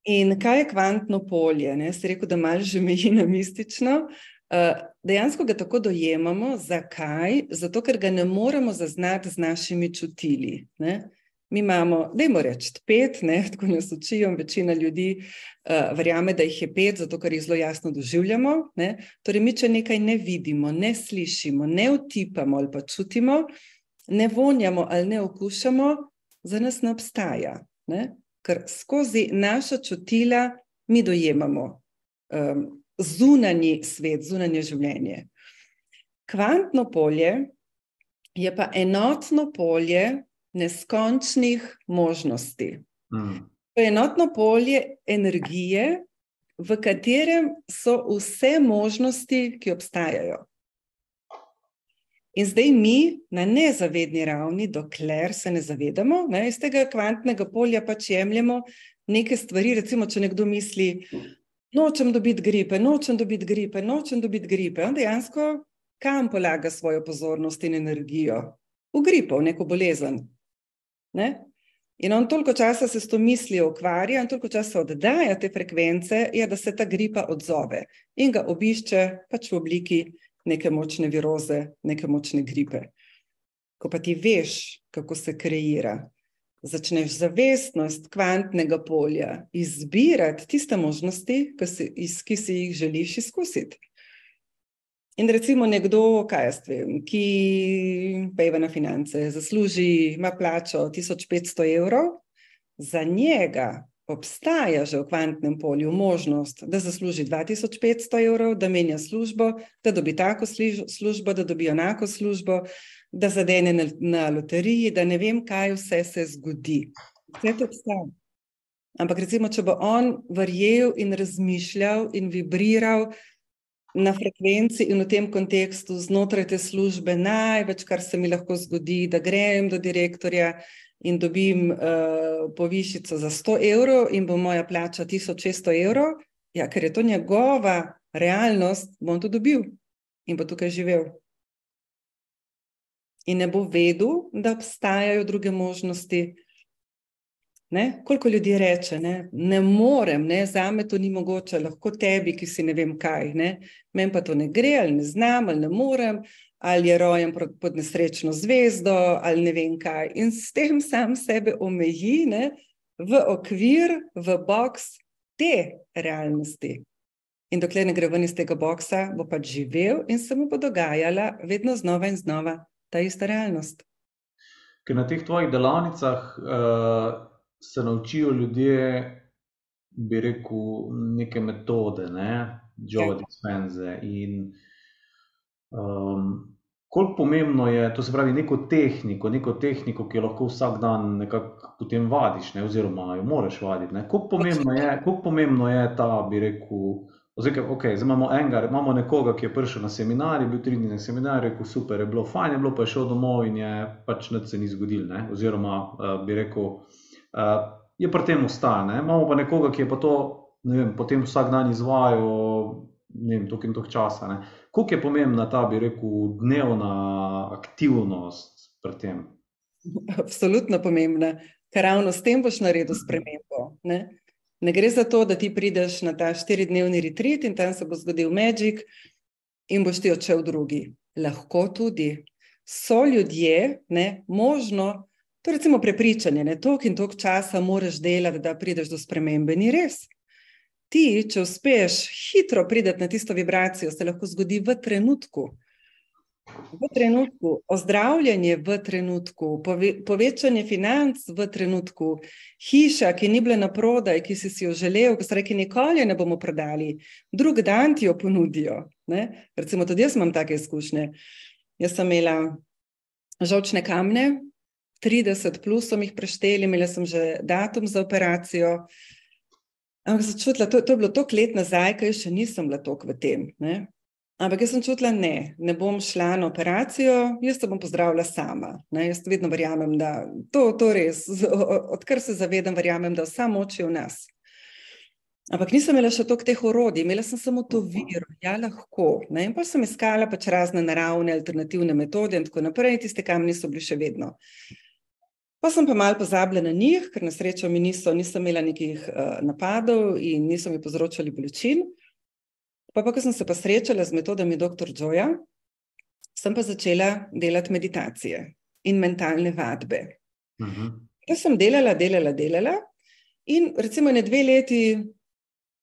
In kaj je kvantno polje? Ne? Ste rekel, da malo že meji na mistično. Uh, dejansko ga tako dojemamo. Zakaj? Zato, ker ga ne moremo zaznati z našimi čutili. Ne? Mi imamo, da jim rečemo, pet, ne? *laughs* tako nas učijo, večina ljudi uh, verjame, da jih je pet, zato ker jih zelo jasno doživljamo. Ne? Torej, mi, če nekaj ne vidimo, ne slišimo, ne utipamo ali pa čutimo, ne vonjamo ali ne okušamo, za nas ne obstaja. Ne? Ker skozi naša čutila mi dojemamo. Um, zunanji svet, zunanje življenje. Kvantno polje je pa enotno polje neskončnih možnosti. Mm. To je enotno polje energije, v katerem so vse možnosti, ki obstajajo. In zdaj mi na nezavedni ravni, dokler se ne zavedamo, ne, iz tega kvantnega polja pač jemljemo neke stvari. Recimo, če nekdo misli, nočem dobiti gripe, nočem dobiti gripe, nočem dobiti gripe. On dejansko kam polaga svojo pozornost in energijo? V gripo, v neko bolezen. Ne? In on toliko časa se s to mislijo ukvarja in toliko časa oddaja te frekvence, je, da se ta gripa odzove in ga obišče pač v obliki neke močne viroze, neke močne gripe. Ko pa ti veš, kako se kreira, začneš zavestnost kvantnega polja izbirati tiste možnosti, ki si, iz, ki si jih želiš izkusiti. In recimo nekdo, kaj jaz vem, ki peva na finance, zasluži, ima plačo 1500 evrov, za njega obstaja že v kvantnem polju možnost, da zasluži 2500 evrov, da menja službo, da dobi tako službo, da dobi enako službo, da zadene na, na loteriji, da ne vem, kaj vse se zgodi. Vse to obstaja. Ampak recimo, če bo on verjel in razmišljal in vibriral na frekvenci in v tem kontekstu znotraj te službe, največ, kar se mi lahko zgodi, da grem do direktorja in dobim uh, povišico za 100 evrov in bo moja plača 1600 evrov, ja, ker je to njegova realnost, bom to dobil in bo tukaj živel in ne bo vedel, da obstajajo druge možnosti. Ne? Koliko ljudi reče, ne, ne morem, ne, za me to ni mogoče, lahko tebi, ki si ne vem kaj. Ne. Meni pa to ne gre, ali ne znam, ali ne morem, ali je rojen pod nesrečno zvezdo, ali ne vem kaj. In s tem sam sebe omeji ne, v okvir, v box te realnosti. In dokler ne gre ven iz tega boksa, bo pač živel in se mu bo dogajala vedno znova in znova ta ista realnost. Ker na teh tvojih delavnicah uh, se naučijo ljudje, bi rekel, neke metode, ne? Joe ja. Dispense. In um, koliko pomembno je, to se pravi, neko tehniko, neko tehniko, ki jo lahko vsak dan nekako potem vadiš, ne? oziroma jo moraš vaditi. Koliko pomembno, je, koliko pomembno je ta, bi rekel, Zdaj, okay, zdaj imamo enega, imamo nekoga, ki je prišel na seminar, je bil tri dni na seminarju, rekel: super, je bilo fajn, je bilo pa je šel domov in je pač nič se ni zgodil. Ne? Oziroma, uh, bi rekel, uh, je pri tem ostal. Imamo pa nekoga, ki je pa to vem, potem vsak dan izvajo toliko in toliko časa. Ne. Koliko je pomembna ta, bi rekel, dnevna aktivnost pri tem? Absolutno pomembna, ker ravno s tem boš naredil spremembo. Ne? Ne gre za to, da ti prideš na ta štiridnevni retreat in tam se bo zgodil Magic in boš ti odšel drugi. Lahko tudi. So ljudje, ne, možno, to je prepričanje, da toliko in toliko časa moraš delati, da prideš do spremembe. Ni res. Ti, če uspeš hitro priti na tisto vibracijo, se lahko zgodi v trenutku. V trenutku, ozdravljanje v trenutku, pove, povečanje financ v trenutku, hiša, ki ni bila na prodaj, ki si, si jo želel, ki so rekli, nikoli ne bomo prodali, drug dan ti jo ponudijo. Ne? Recimo, tudi jaz imam take izkušnje. Jaz sem imela žočne kamne, 30 plus sem jih prešteli, imela sem že datum za operacijo. Ampak sem čutila, to, to je bilo toliko let nazaj, ker še nisem bila toliko v tem. Ne? Ampak jaz sem čutila, ne, ne bom šla na operacijo, jaz se bom pozdravila sama. Ne? Jaz vedno verjamem, da to, to res, odkar se zavedam, verjamem, da vsa moč je v nas. Ampak nisem imela še toliko teh orodij, imela sem samo to viro, ja, lahko. Ne? In pa sem iskala pač razne naravne, alternativne metode in tako naprej, tiste kamni so bili še vedno. Pa sem pa malo pozabila na njih, ker na srečo mi niso, nisem imela nekih uh, napadov in niso mi povzročali bolečin. Pa, pa ko sem se pa srečala z metodami dr. Joja, sem pa začela delati meditacije in mentalne vadbe. Uh. -huh. To sem delala, delala, delala in recimo ne dve leti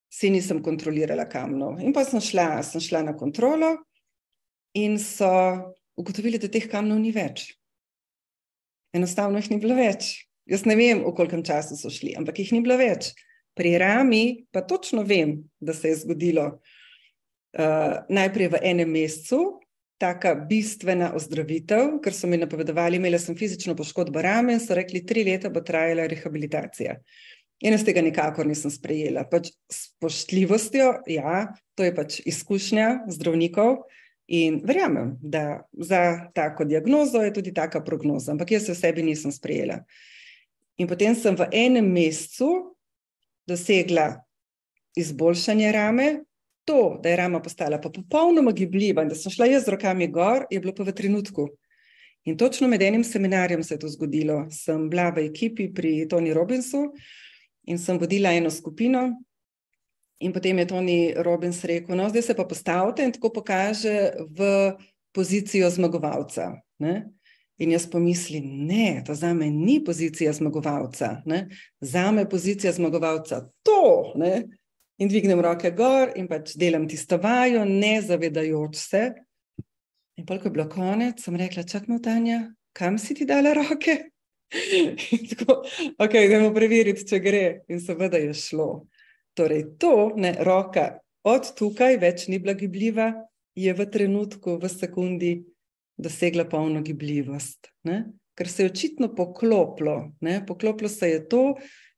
si nisem kontrolirala kamnov. In pa sem šla, sem šla na kontrolo in so ugotovili, da teh kamnov ni več enostavno jih ni bilo več. Jaz ne vem, v kolkem času so šli, ampak jih ni bilo več. Pri rami pa točno vem, da se je zgodilo najprej v enem mesecu, tako bistvena ozdravitev, ker so mi napovedovali, imela sem fizično poškodbo rame in so rekli, tri leta bo trajala rehabilitacija. In jaz tega nikakor nisem sprejela. Pač s poštljivostjo, ja, to je pač izkušnja zdravnikov. In verjamem, da za tako diagnozo je tudi taka prognoza, ampak jaz se v sebi nisem sprejela. In potem sem v enem mesecu dosegla izboljšanje rame, to, da je rama postala pa popolnoma gibljiva in da sem šla jaz z rokami gor, je bilo pa v trenutku. In točno med enim seminarjem se je to zgodilo. Sem bila v ekipi pri Toni Robinsu in sem vodila eno skupino, In potem je Tony Robbins rekel, no, zdaj se pa postavite in tako pokaže v pozicijo zmagovalca. Ne? In jaz pomislim, ne, to za me ni pozicija zmagovalca, ne? za me je pozicija zmagovalca to. Ne? In dvignem roke gor in pač delam tisto vajo, ne zavedajoč se. In pa, ko je bilo konec, sem rekla, čakaj, Tanja, kam si ti dala roke? tako, ok, gremo preveriti, če gre. In seveda je šlo. Torej, to, ne, roka od tukaj več ni bila gibljiva, je v trenutku, v sekundi, dosegla polno gibljivost. Ne? Ker se je očitno poklopilo. Ne? Poklopilo se je to,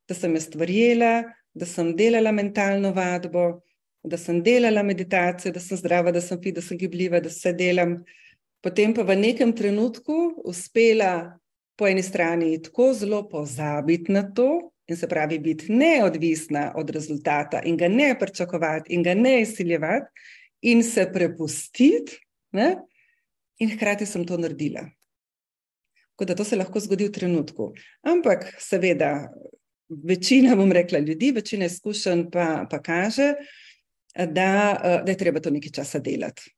da sem jaz stvarjela, da sem delala mentalno vadbo, da sem delala meditacijo, da sem zdrava, da sem fit, da sem gibljiva, da se delam. Potem pa v nekem trenutku uspela po eni strani tako zelo pozabiti na to, in se pravi biti neodvisna od rezultata in ga ne pričakovati in ga ne izsiljevati in se prepustiti, ne? in hkrati sem to naredila. Tako da to se lahko zgodi v trenutku. Ampak, seveda, večina, bom rekla, ljudi, večina izkušenj pa, pa kaže, da, da je treba to nekaj časa delati.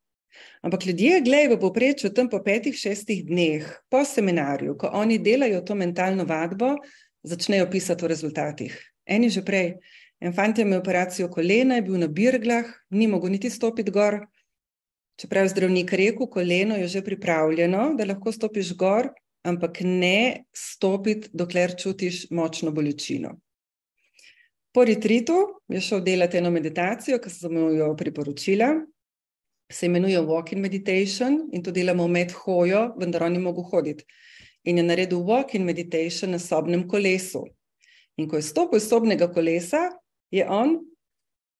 Ampak ljudje, gledaj, v povprečju tam po petih, šestih dneh po seminarju, ko oni delajo to mentalno vadbo, začnejo pisati o rezultatih. Eni že prej. En fant je imel operacijo kolena, je bil na birglah, ni mogel niti stopiti gor. Čeprav je zdravnik rekel, koleno je že pripravljeno, da lahko stopiš gor, ampak ne stopiti, dokler čutiš močno bolečino. Po retritu je šel delati eno meditacijo, ki sem mu jo priporočila. Se imenuje Walking Meditation in to delamo med hojo, vendar on ni mogel hoditi in je naredil walk-in meditation na sobnem kolesu. In ko je stopil iz sobnega kolesa, je on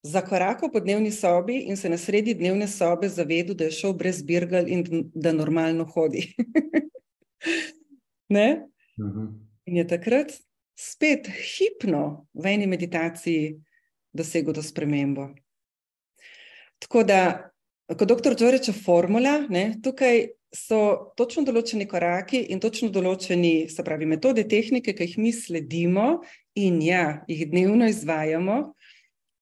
zakorakal po dnevni sobi in se na sredi dnevne sobe zavedel, da je šel brez birgal in da normalno hodi. *laughs* ne? Mhm. In je takrat spet hipno v eni meditaciji dosegel to spremembo. Tako da, kot doktor Džoreča formula, ne, tukaj so točno določeni koraki in točno določeni, se pravi, metode, tehnike, ki jih mi sledimo in ja, jih dnevno izvajamo,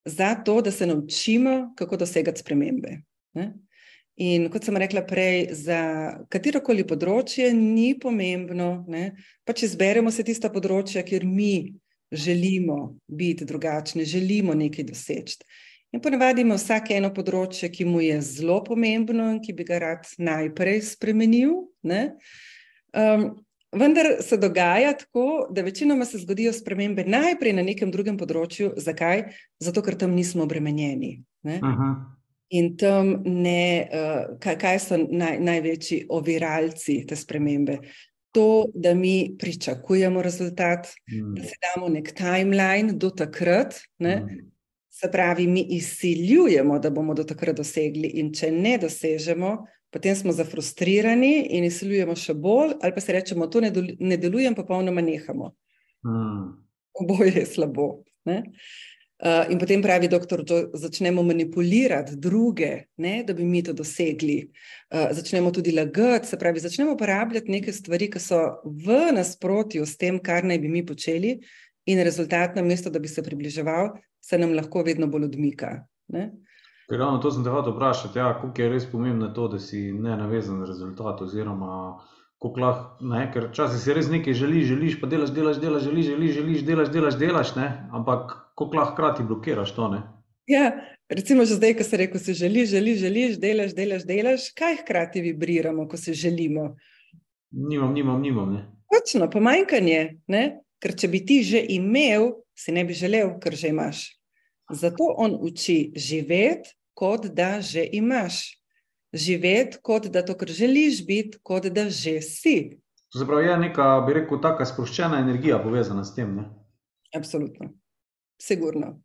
zato da se naučimo, kako dosegati spremembe. Ne. In kot sem rekla prej, za katero koli področje ni pomembno, da pač izberemo se tista področja, kjer mi želimo biti drugačni, želimo nekaj doseči. In ponavadi ima vsak eno področje, ki mu je zelo pomembno in ki bi ga rad najprej spremenil. Um, vendar se dogaja tako, da večinoma se zgodijo spremembe najprej na nekem drugem področju. Zakaj? Zato, ker tam nismo obremenjeni. In tam ne, uh, kaj, kaj so naj, največji oviralci te spremembe. To, da mi pričakujemo rezultat, mm. da se damo nek timeline do takrat. Mm. Se pravi, mi izsiljujemo, da bomo do takrat dosegli, in če ne dosežemo, potem smo zafrustrirani in izsiljujemo še bolj, ali pa se rečemo, to ne, ne deluje, pa popolnoma nehamo. Hmm. Oboje je slabo. Ne? Uh, in potem pravi doktor, da začnemo manipulirati druge, ne, da bi mi to dosegli. Uh, začnemo tudi lagati, se pravi, začnemo uporabljati neke stvari, ki so v nasprotju s tem, kar naj bi mi počeli, in rezultat, na mesto, da bi se približeval, se nam lahko vedno bolj odmika. Ravno to sem te hotel vprašati, ja, koliko je res pomembno to, da si ne navezan na rezultat. Oziroma, lahko, ne, ker včasih si res nekaj želiš, želiš, pa delaš, delaš, delaš, želiš, želiš, želiš delaš, delaš, delaš, ne, ampak koliko lahko hkrati blokiraš to. Ne? Ja, recimo, že zdaj, ko se reko, si želiš, želiš, želiš, delaš, delaš, delaš, kaj hkrati vibriramo, ko se želimo? Nimam, nimam, nimam. Ne. Točno, pomanjkanje. Ne? Ker če bi ti že imel, si ne bi želel, ker že imaš. Zato on uči živeti, kot da že imaš. Živeti, kot da to, kar želiš biti, kot da že si. To se pravi, je neka, bi rekel, tako sproščena energija povezana s tem. Ne? Absolutno, sigurno.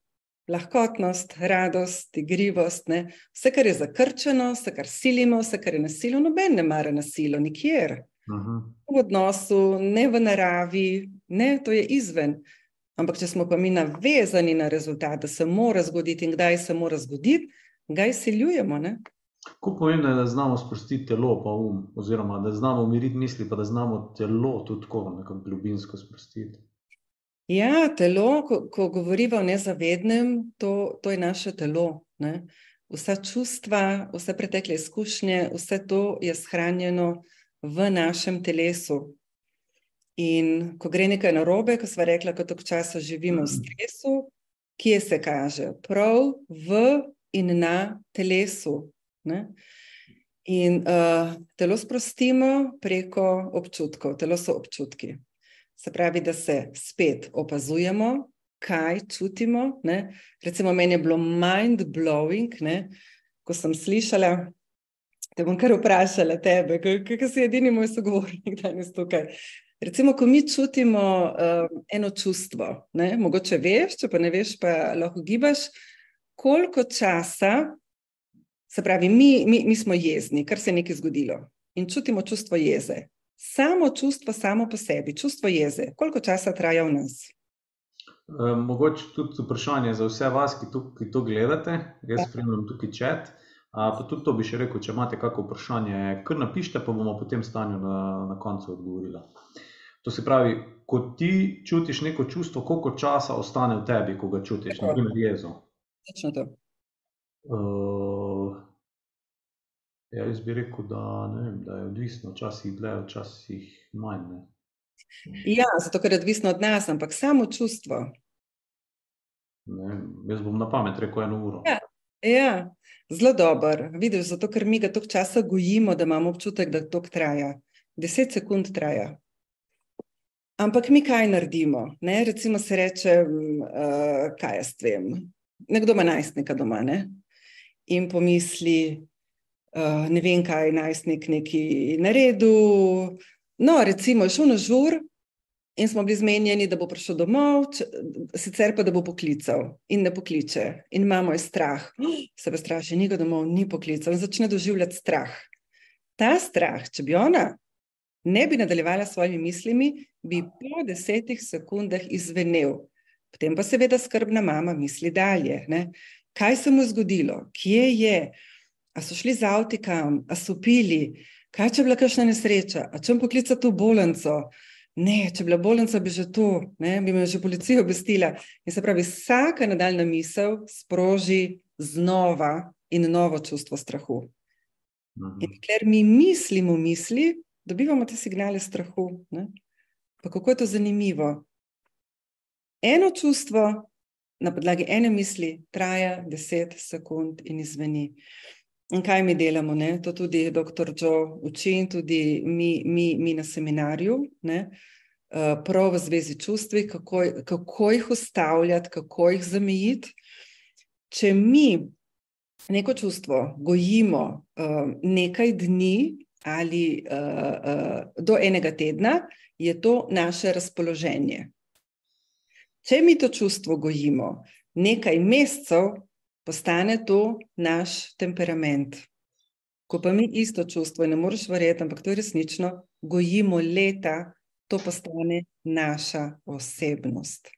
Lahkotnost, radost, igrivost, ne? vse, kar je zakrčeno, vse, kar silimo, vse, kar je nasilno, noben ne mara nasilno, nikjer. Uh -huh. V odnosu, ne v naravi, ne, to je izven. Ampak, če smo pa mi navezani na rezultat, da se mora zgoditi in kdaj se mora zgoditi, ga izsiljujemo. Kako pomembno je, da znamo sprostiti telo, pa um, oziroma da znamo umiriti misli, pa da znamo telo tudi tako nekako globinsko sprostiti. Ja, telo, ko, ko govorimo o nezavednem, to, to je naše telo. Ne? Vsa čustva, vse pretekle izkušnje, vse to je shranjeno v našem telesu. In ko gre nekaj narobe, ko smo rekli, da tako časa živimo v stresu, kje se kaže? Prav v in na telesu. Ne? In uh, telo sprostimo preko občutkov, telo so občutki. Se pravi, da se spet opazujemo, kaj čutimo. Ne? Recimo, meni je bilo mind blowing, ne? ko sem slišala. Te bom kar vprašala, tebe, kaj si edini moj sogovornik danes tukaj. Recimo, ko mi čutimo uh, eno čustvo, ne? mogoče veš, če pa ne veš, pa lahko gibaš, koliko časa, se pravi, mi, mi, mi smo jezni, kar se je nekaj zgodilo in čutimo čustvo jeze. Samo čustvo, samo po sebi, čustvo jeze, koliko časa traja v nas? E, mogoče tudi vprašanje za vse vas, ki to, ki to gledate, jaz ja. spremljam tukaj čat. Pa tudi to bi še rekel, če imate kakšno vprašanje, kar napišite, pa bomo potem stanju na, na koncu odgovorili. To se pravi, ko ti čutiš neko čustvo, koliko časa ostane v tebi, ko ga čutiš, na primer jezo. Točno to. Uh, ja, jaz bi rekel, da, vem, da je odvisno, včasih dlje, včasih manj. Ne. Ja, zato ker je odvisno od nas, ampak samo čustvo. Ne, jaz bom na pamet rekel eno uro. Ja, ja zelo dober. Vidiš, zato ker mi ga toliko časa gojimo, da imamo občutek, da to traja. Deset sekund traja. Ampak mi kaj naredimo? Ne? Recimo se reče, uh, kaj jaz vem. Nekdo ima najstnika doma ne? in pomisli, uh, ne vem, kaj je najstnik neki naredil. No, recimo, šel na žur in smo bili zmenjeni, da bo prišel domov, če, sicer pa da bo poklical in ne pokliče. In imamo je strah, se pa straši, ni ga domov, ni poklical in začne doživljati strah. Ta strah, če bi ona ne bi nadaljevala s svojimi mislimi, bi po desetih sekundah izvenel. Potem pa seveda skrbna mama misli dalje. Ne? Kaj se mu je zgodilo, kje je, a so šli z avtikam, a so pili, kaj če je bila kakšna nesreča, a če jim poklica to bolnico. Ne, če bi bila bolnica, bi že to, ne, bi me že policija obvestila. In se pravi, vsaka nadaljna misel sproži znova in novo čustvo strahu. Mhm. In ker mi mislimo misli, dobivamo te signale strahu. Ne? Pa kako je to zanimivo? Eno čustvo na podlagi ene misli traja 10 sekund in izveni. In kaj mi delamo? Ne? To tudi dr. Joe uči in tudi mi, mi, mi na seminarju, ne? Uh, prav v zvezi čustvi, kako, kako jih ustavljati, kako jih zamejiti. Če mi neko čustvo gojimo uh, nekaj dni ali uh, do enega tedna, je to naše razpoloženje. Če mi to čustvo gojimo nekaj mesecev, postane to naš temperament. Ko pa mi isto čustvo, ne moreš verjeti, ampak to je resnično, gojimo leta, to postane naša osebnost.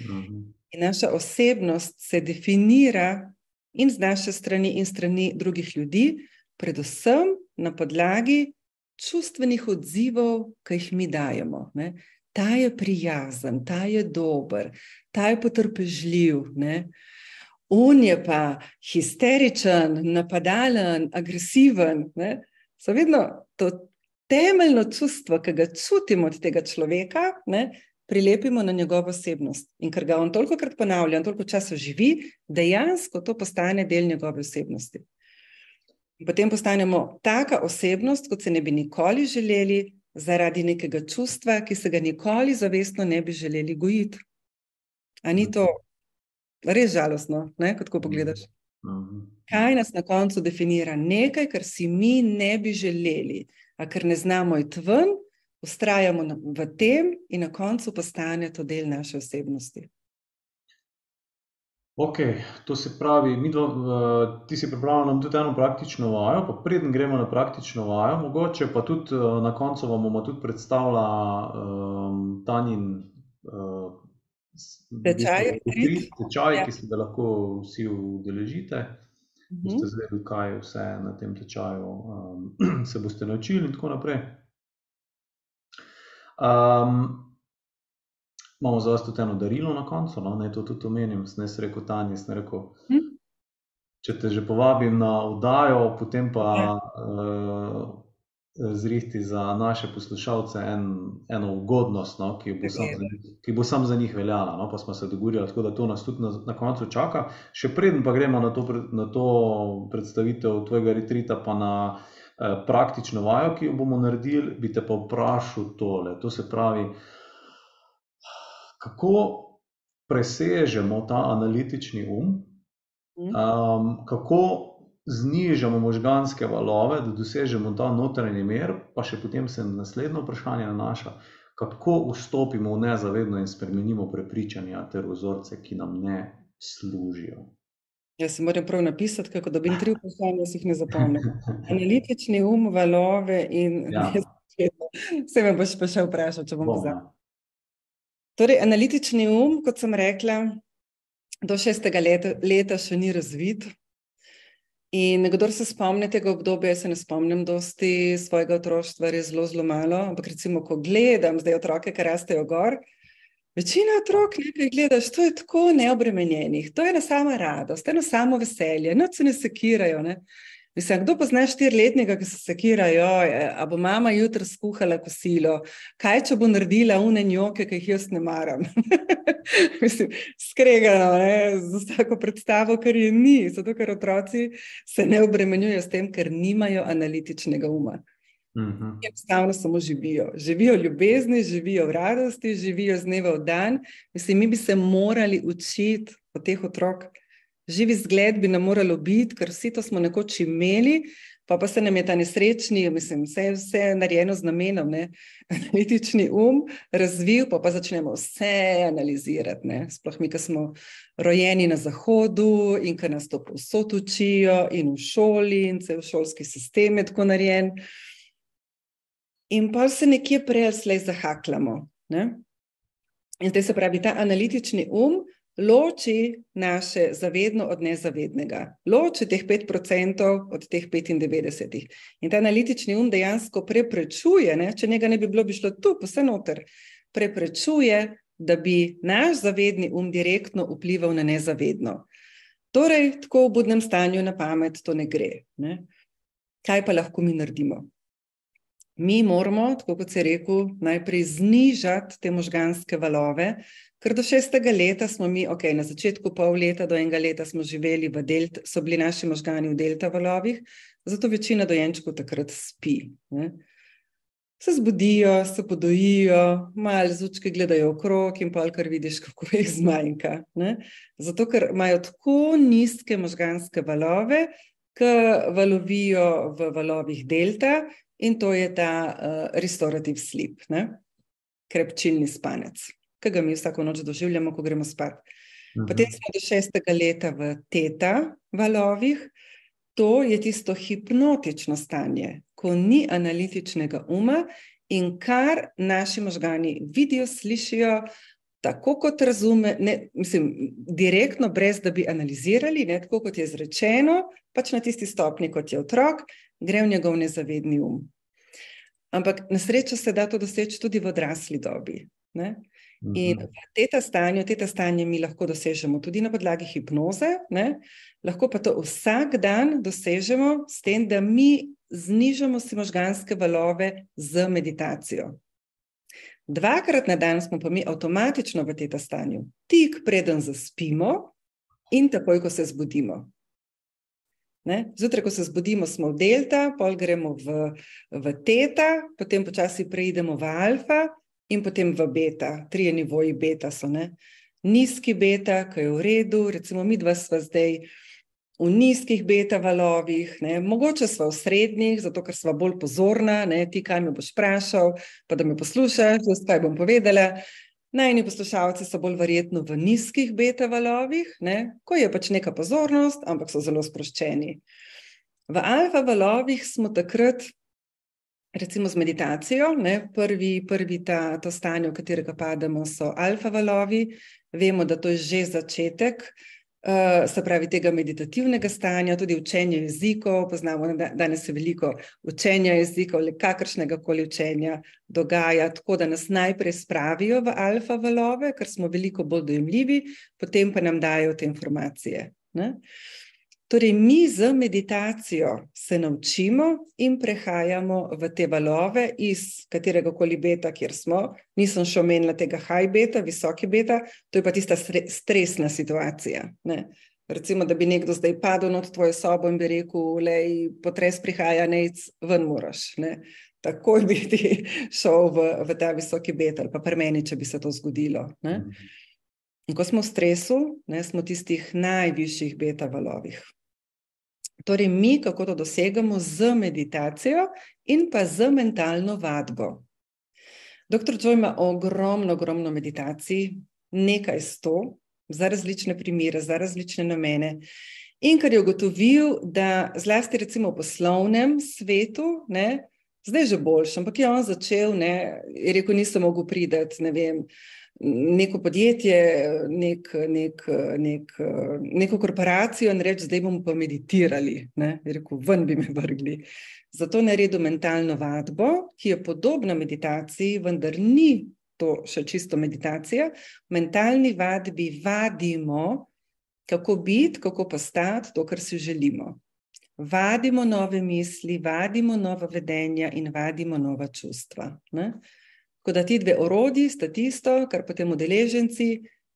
Mhm. In naša osebnost se definira in z naše strani, in strani drugih ljudi, predvsem na podlagi čustvenih odzivov, ki jih mi dajemo. Ne? Ta je prijazen, ta je dober, ta je potrpežljiv. Ne? On je pa histeričen, napadalen, agresiven. Ne? So vedno to temeljno čustvo, ki ga čutimo od tega človeka, ne? prilepimo na njegovo osebnost. In ker ga on toliko krat ponavlja toliko časa živi, dejansko to postane del njegove osebnosti. Potem postanemo taka osebnost, kot se ne bi nikoli želeli, zaradi nekega čustva, ki se ga nikoli zavestno ne bi želeli gojiti. A ni to res žalostno, ne, kot ko pogledaš? Mhm. Kaj nas na koncu definira? Nekaj, kar si mi ne bi želeli, a ker ne znamo iti ven, ustrajamo v tem in na koncu postane to del naše osebnosti. Ok, to se pravi, mi dva, ti si pripravljena nam tudi eno praktično vajo, pa preden gremo na praktično vajo, mogoče pa tudi eh, na koncu vam bomo tudi predstavila um, Tanjin Tečaj, retreat. tečaj, Ja. ki se ga lahko vsi udeležite. Boste zvedeli, kaj vse na tem tečaju um, *clears throat* se boste naučili in tako naprej. Um, imamo za vas tudi eno darilo na koncu, no? naj to tudi omenim. Sem jaz rekel, Tanja, sem rekel, Hm? če te že povabim na oddajo, potem pa Ja. uh, zrihti za naše poslušalce en, eno ugodnost, no? ki, bo sam ki bo sam za njih veljala. No? Pa smo se dogovorili, tako da to nas tudi na, na koncu čaka. Še preden pa gremo na to, na to predstavitev tvojega retrita, pa na eh, praktično vajo, ki jo bomo naredili, bi te pa vprašal tole. To se pravi, kako presežemo ta analitični um, um, kako znižamo možganske valove, da dosežemo ta notranji mir, pa še potem se naslednje vprašanje nanaša, kako vstopimo v nezavedno in spremenimo prepričanja ter vzorce, ki nam ne služijo. Jaz si moram prav napisati, kako dobim tri *laughs* vprašanja, jih ne zapomnim. Analitični um, valove in *laughs* Ja. Vse me boš pa še vprašal, če bom Bom, pozabil. ja. Torej, analitični um, kot sem rekla, do šestega leta, leta še ni razvit. In kdor se spomni tega obdobja, jaz se ne spomnim dosti svojega otroštva, res zelo, zelo malo. Ampak recimo, ko gledam zdaj otroke, ki rastejo gor, večina otrok, ne, ki jih gledaš, to je tako neobremenjenih, to je ena sama radost, eno samo veselje, noč se ne sekirajo. Ne. Mislim, kdo pozna štiriletnega, ki se sekira, joj, a bo mama jutri skuhala kosilo, kaj če bo naredila une njoke, ki jih jaz ne maram. *laughs* Mislim, skregano, ne, z vsako predstavo, kar je ni, zato ker otroci se ne obremenjujejo s tem, ker nimajo analitičnega uma. Mhm. Enostavno samo živijo. Živijo v ljubezni, živijo v radosti, živijo z dneva v dan. Mislim, mi bi se morali učiti od teh otrok. Živi zgled bi nam moralo biti, ker vsi to smo nekoč imeli, pa pa se nam je ta nesrečni, mislim, vse, vse je narejeno z namenom, ne, *laughs* analitični um razvil, pa pa začnemo vse analizirati. Ne. Sploh mi, ki smo rojeni na zahodu in ki nas to povsod učijo, in v šoli, in cel šolski sistem je tako narejen. In pa se nekje prej ali slej zahakljamo. Ne? In zdaj se pravi, ta analitični um loči naše zavedno od nezavednega, loči teh 5% od teh 95%. In ta analitični um dejansko preprečuje, ne, če njega ne bi bilo, bi šlo tu, vse noter, preprečuje, da bi naš zavedni um direktno vplival na nezavedno. Torej, tako v budnem stanju na pamet to ne gre. Ne. Kaj pa lahko mi naredimo? Mi moramo, tako kot se je rekel, najprej znižati te možganske valove, ker do šestega leta smo mi, ok, na začetku pol leta do enega leta smo živeli v delta, so bili naši možgani v delta valovih, zato večina dojenčkov takrat spi. Ne? Se zbudijo, se podojijo, malo zvučke gledajo okrog in pol, kar vidiš, kako *laughs* jih zmanjka. Ne? Zato, ker imajo tako nizke možganske valove, ki valovijo v valovih delta, in to je ta uh, restorative sleep, ne? krepčilni spanec, ki ga mi vsako noč doživljamo, ko gremo spat. Mhm. Potem smo do šestega leta v teta valovih, to je tisto hipnotično stanje, ko ni analitičnega uma in kar naši možgani vidijo, slišijo. Tako kot razume, ne, mislim, direktno, brez da bi analizirali, ne, tako kot je izrečeno, pač na tisti stopni, kot je otrok, gre v njegov nezavedni um. Ampak na srečo se da to doseči tudi v odrasli dobi. Ne? In mhm. v teta stanju, teta stanje mi lahko dosežemo tudi na podlagi hipnoze, ne? lahko pa to vsak dan dosežemo s tem, da mi znižamo si možganske valove z meditacijo. Dvakrat na dan smo pa mi avtomatično v teta stanju, tik preden zaspimo in takoj, ko se zbudimo. Zjutraj, ko se zbudimo, smo v delta, pol gremo v, v teta, potem počasi preidemo v alfa in potem v beta. Trije nivoji beta so. Ne? Nizki beta, ki je v redu, recimo mi dva sva zdaj v nizkih beta valovih, ne? mogoče sva v srednjih, zato ker sva bolj pozorna, ne? ti kaj me boš vprašal, pa da me poslušaš, jaz kaj bom povedala. Najni poslušalci so bolj verjetno v nizkih beta valovih, ne? ko je pač neka pozornost, ampak so zelo sproščeni. V alfa valovih smo takrat, recimo z meditacijo, ne? prvi, prvi ta, to stanje, v katerega pademo, so alfa valovi. Vemo, da to je že začetek, uh, se pravi, tega meditativnega stanja, tudi učenje jezikov. Poznamo, da danes se veliko učenja jezikov ali kakršnega koli učenja dogaja, tako da nas najprej spravijo v alfa valove, ker smo veliko bolj dojemljivi, potem pa nam dajo te informacije. Ne? Torej, mi z meditacijo se naučimo in prehajamo v te valove iz katerega koli beta, kjer smo. Nisem še omenila tega high beta, visoki beta, to je pa tista stresna situacija. Ne? Recimo, da bi nekdo zdaj padel nad tvojo sobo in bi rekel: Lej, potres prihaja, nec, ven moraš. Ne? Takoj bi ti *laughs* šel v, v ta visoki beta, ali pa pri meni, če bi se to zgodilo. Ne? Mhm. In ko smo v stresu, ne, smo v tistih najvišjih beta valovih. Torej, mi kako to dosegamo z meditacijo in pa z mentalno vadbo. Doktor Joe ima ogromno, ogromno meditacij, nekaj sto, za različne primere, za različne namene. In kar je ugotovil, da zlasti recimo v poslovnem svetu, ne, zdaj je že boljši, ampak je on začel, ne, je rekel, nisem mogel priti, ne vem neko podjetje, nek, nek, nek, neko korporacijo in reči, zdaj bomo pa meditirali. Ne? Rekel, ven bi me vrgli. Zato naredim mentalno vadbo, ki je podobna meditaciji, vendar ni to še čisto meditacija. V mentalni vadbi vadimo, kako biti, kako postati to, kar si želimo. Vadimo nove misli, vadimo nova vedenja in vadimo nova čustva. Ne? Tako da ti dve orodji sta tisto, kar potem udeleženci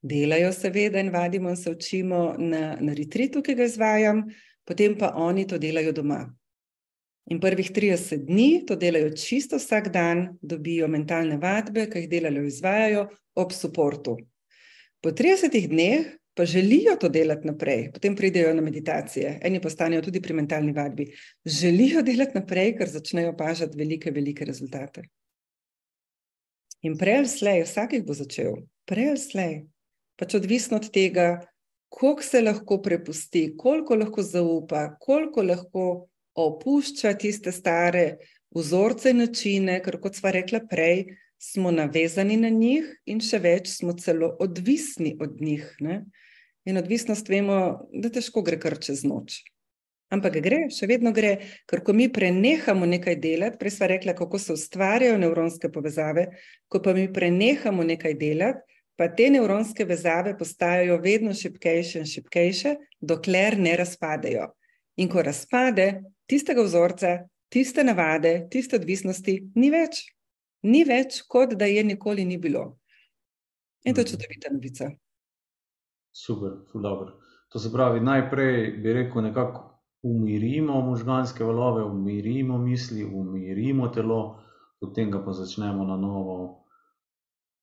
delajo, seveda, in vadimo in se učimo na, na retritu, ki ga izvajam, potem pa oni to delajo doma. In prvih 30 dni to delajo čisto vsak dan, dobijo mentalne vadbe, ki jih delajo, izvajajo ob podporu. Po 30 dneh pa želijo to delati naprej, potem pridejo na meditacije, eni postanejo tudi pri mentalni vadbi. Želijo delati naprej, ker začnejo opažati velike, velike rezultate. In prej ali slej, vsak jih bo začel, prej ali slej, pač odvisno od tega, koliko se lahko prepusti, koliko lahko zaupa, koliko lahko opušča tiste stare vzorce in načine, ker kot sva rekla prej, smo navezani na njih, in še več, smo celo odvisni od njih. Ne? In odvisnost vemo, da težko gre kar čez noč. Ampak gre, še vedno gre, ker ko mi prenehamo nekaj delati, prej smo rekli, kako se ustvarjajo nevronske povezave, ko pa mi prenehamo nekaj delati, pa te nevronske vezave postajajo vedno šipkejše in šipkejše, dokler ne razpadejo. In ko razpade, tistega vzorca, tiste navade, tiste odvisnosti ni več, ni več, kot da je nikoli ni bilo. In to je mhm. čudovita novica. Super, dobro. To se pravi, najprej bi rekel, nekako umirimo možganske valove, umirimo misli, umirimo telo, potem pa začnemo na novo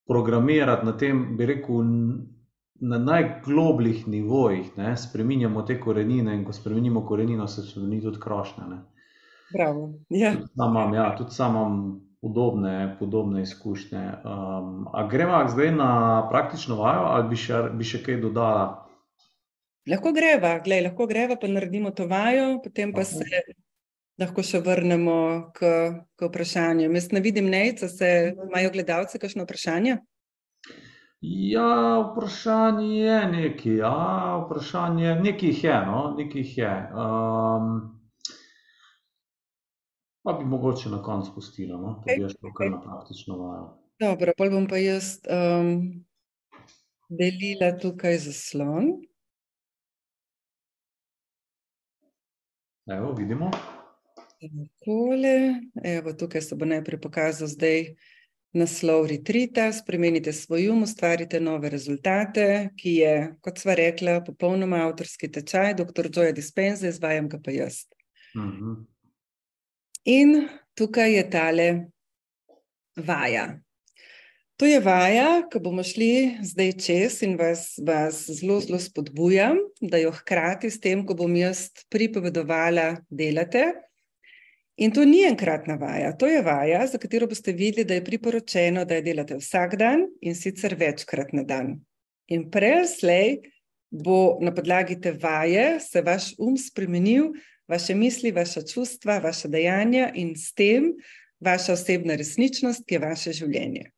programirati na tem, bi rekel, na najglobljih nivojih, ne, spremenjamo te korenine in ko spremenimo korenino, se spremeni tudi krošnja. Ja. Tudi sam imam, ja, tudi sam imam podobne, podobne izkušnje. Um, a gremo zdaj na praktično vajo, ali bi še, bi še kaj dodala? Lahko greva, Glej, lahko greva, pa naredimo to vajo, potem pa se lahko še vrnemo k, k vprašanju. Jaz ne vidim, da se imajo gledalci kakšno vprašanje. Ja, vprašanje je nekaj. Ja, vprašanje nekaj je. No, nekaj je. Um, pa bi mogoče na koncu spustila, no? da bi jaz pokal na praktično vajo. Dobro, pa bom pa jaz um, delila tukaj zaslon. Evo, vidimo. Takole. Evo, tukaj se bo najprej pokazal zdaj naslov retrita. Spremenite svoj um, ustvarite nove rezultate, ki je, kot sva rekla, popolnoma avtorski tečaj, dr. Joja Dispenza, izvajam ga pa jaz. Uh mhm. -huh. In tukaj je tale vaja. To je vaja, ki bomo šli zdaj čez in vas, vas zelo, zelo spodbujam, da jo hkrati s tem, ko bom jaz pripovedovala, delate. In to ni enkratna vaja, to je vaja, za katero boste videli, da je priporočeno, da jo delate vsak dan in sicer večkrat na dan. In prej, slej, bo na podlagi te vaje se vaš um spremenil, vaše misli, vaša čustva, vaša dejanja in s tem vaša osebna resničnost, ki je vaše življenje.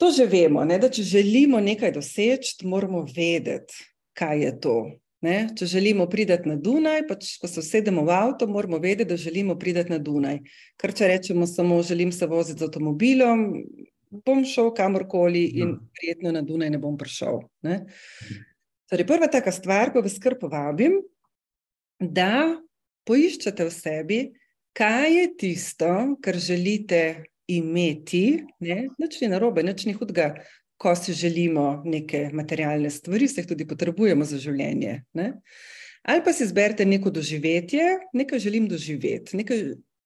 To že vemo, ne, da če želimo nekaj doseči, moramo vedeti, kaj je to. Ne? Če želimo priti na Dunaj, pač, ko se usedemo v avto, moramo vedeti, da želimo priti na Dunaj. Ker če rečemo samo, želim se voziti z avtomobilom, bom šel kamorkoli in ja. prijetno na Dunaj ne bom prišel. Ne? Torej, prva taka stvar, ko vas kar povabim, da poiščete v sebi, kaj je tisto, kar želite imeti, ne? nič ni narobe, nič ni hudega ko si želimo neke materialne stvari, se jih tudi potrebujemo za življenje. Ne? Ali pa si izberete neko doživetje, nekaj želim doživeti, nekaj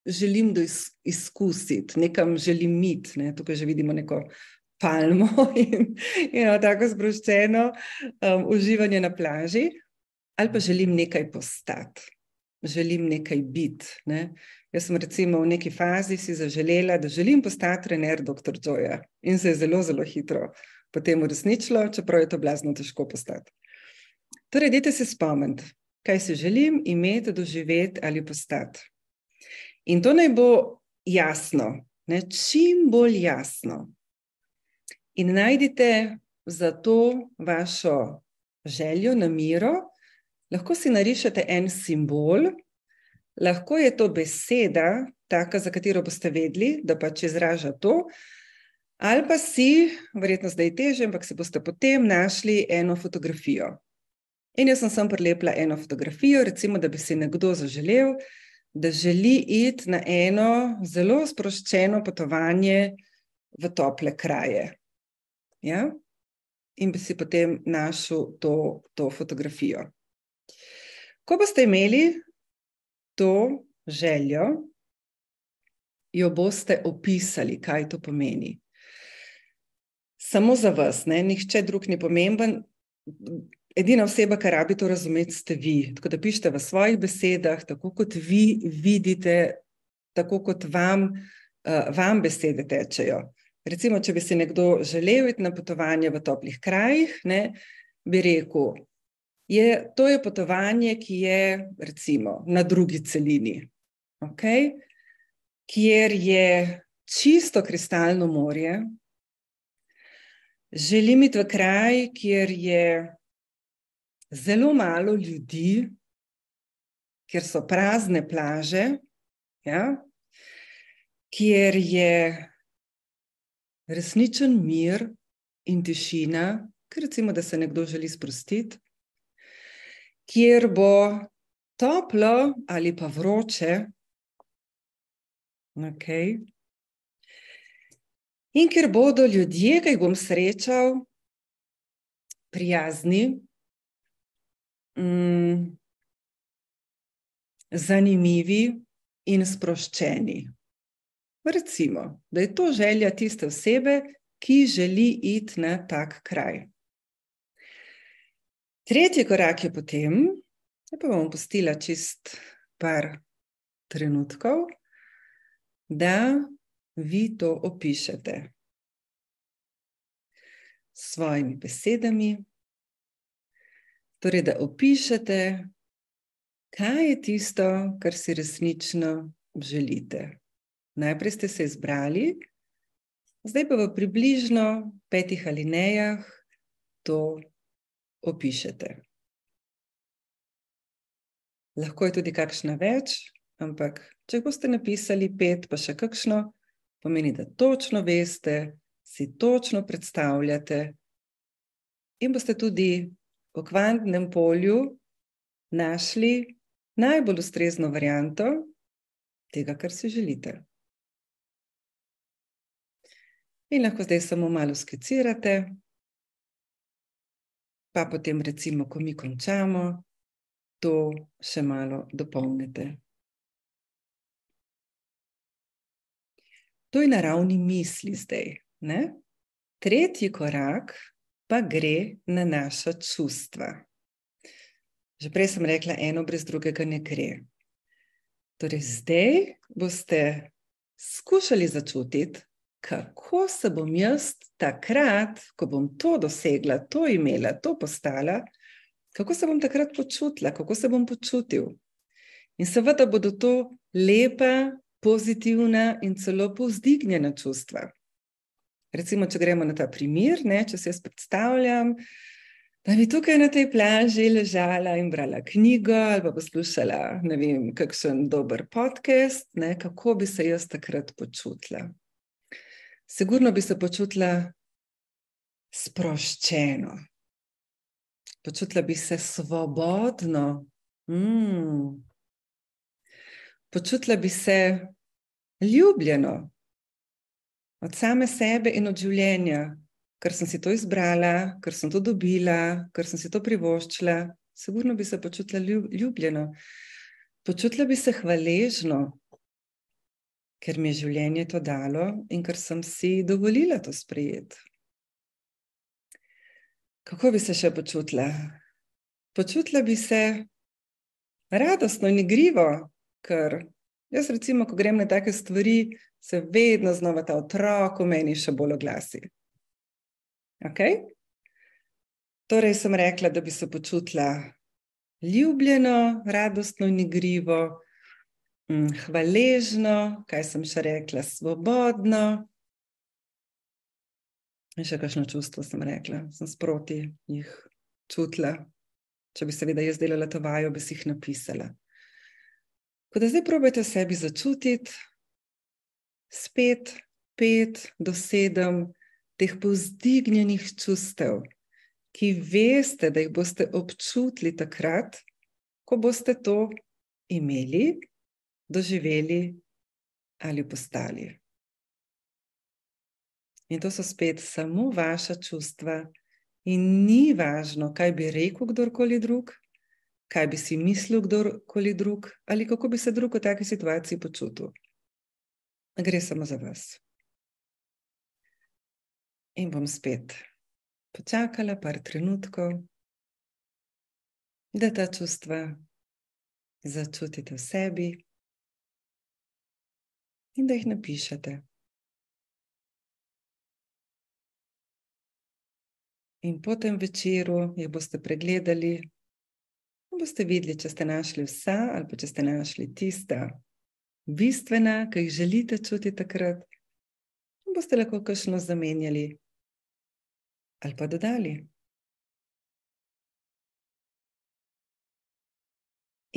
želim izkusiti, nekam želim iti. Ne? Tukaj že vidimo neko palmo *laughs* in, in tako sproščeno um, uživanje na plaži, ali pa želim nekaj postati, želim nekaj biti. Ne? Jaz sem recimo v neki fazi si zaželela, da želim postati trener dr. Joja in se je zelo, zelo hitro potem uresničilo, čeprav je to blazno težko postati. Torej, dajte se spomniti, kaj si želim imeti, doživeti ali postati. In to naj bo jasno, ne, čim bolj jasno. In najdite za to vašo željo, namero, lahko si narišete en simbol, Lahko je to beseda, taka, za katero boste vedeli, da pač izraža to, ali pa si, verjetno zdaj teže, ampak si boste potem našli eno fotografijo. In jaz sem sem prilepila eno fotografijo, recimo, da bi si nekdo zaželel, da želi iti na eno zelo sproščeno potovanje v tople kraje. Ja? In bi si potem našel to, to fotografijo. Ko boste imeli to željo, jo boste opisali, kaj to pomeni. Samo za vas, ne? nihče drug ni pomemben. Edina oseba, ki rabi to razumeti, ste vi. Tako da pišete v svojih besedah, tako kot vi vidite, tako kot vam, uh, vam besede tečejo. Recimo, če bi si nekdo želel iti na potovanje v toplih krajih, ne, bi rekel, je, to je potovanje, ki je recimo, na drugi celini, okay? kjer je čisto kristalno morje. Želim iti v kraj, kjer je zelo malo ljudi, kjer so prazne plaže, ja? kjer je resničen mir in tišina, ker recimo, da se nekdo želi sprostiti, kjer bo toplo ali pa vroče. Okay. In ker bodo ljudje, ki jih bom srečal, prijazni, mm, zanimivi in sproščeni. Recimo, da je to želja tiste osebe, ki želi iti na tak kraj. Tretji korak je potem, da pa bom pustila čist par trenutkov, da vi to opišete s svojimi besedami. Torej, da opišete, kaj je tisto, kar si resnično želite. Najprej ste se izbrali, zdaj pa v približno petih alinejah to opišete. Lahko je tudi kakšna več, ampak če boste napisali pet, pa še kakšno, pomeni, da točno veste, si točno predstavljate in boste tudi v kvantnem polju našli najbolj ustrezno varianto tega, kar si želite. In lahko zdaj samo malo skicirate, pa potem, recimo, ko mi končamo, to še malo dopolnite. To je na ravni misli zdaj. Ne? Tretji korak pa gre na naša čustva. Že prej sem rekla, eno brez drugega ne gre. Torej, zdaj boste skušali začutiti, kako se bom jaz takrat, ko bom to dosegla, to imela, to postala, kako se bom takrat počutila, kako se bom počutil. In seveda bodo to lepa, pozitivna in celo povzdignjena čustva. Recimo, če gremo na ta primer, ne, če se jaz predstavljam, da bi tukaj na tej plaži ležala in brala knjigo ali pa poslušala, ne vem, kakšen dober podcast, ne, kako bi se jaz takrat počutila. Sigurno bi se počutila sproščeno, počutila bi se svobodno, mm. počutila bi se ljubljeno. Od same sebe in od življenja, ker sem si to izbrala, ker sem to dobila, ker sem si to privoščila. Sigurno bi se počutila ljubljeno, počutila bi se hvaležno, ker mi je življenje to dalo in ker sem si dovolila to sprejeti. Kako bi se še počutila? Počutila bi se radostno in igrivo, ker jaz, recimo, ko grem na take stvari, se vedno znova ta otrok v meni še bolj oglasi. Okay? Torej, sem rekla, da bi se počutila ljubljeno, radostno in igrivo, hvaležno, kaj sem še rekla, svobodno. In še kakšno čustvo sem rekla, sem sproti jih čutila. Če bi seveda jaz delala to vajo, bi si jih napisala. Ko da zdaj probajte sebi začutiti, spet pet do sedem teh povzdignjenih čustev, ki veste, da jih boste občutili takrat, ko boste to imeli, doživeli ali postali. In to so spet samo vaša čustva, in ni važno, kaj bi rekel kdorkoli drug, kaj bi si mislil kdorkoli drug, ali kako bi se drug v taki situaciji počutil. Gre samo za vas. In bom spet počakala par trenutkov, da ta čustva začutite v sebi in da jih napišete. In po tem večeru jih boste pregledali, in boste videli, če ste našli vsa, ali pa če ste našli tista bistvena, ki jih želite čutiti takrat, boste lahko kakšno zamenjali ali pa dodali.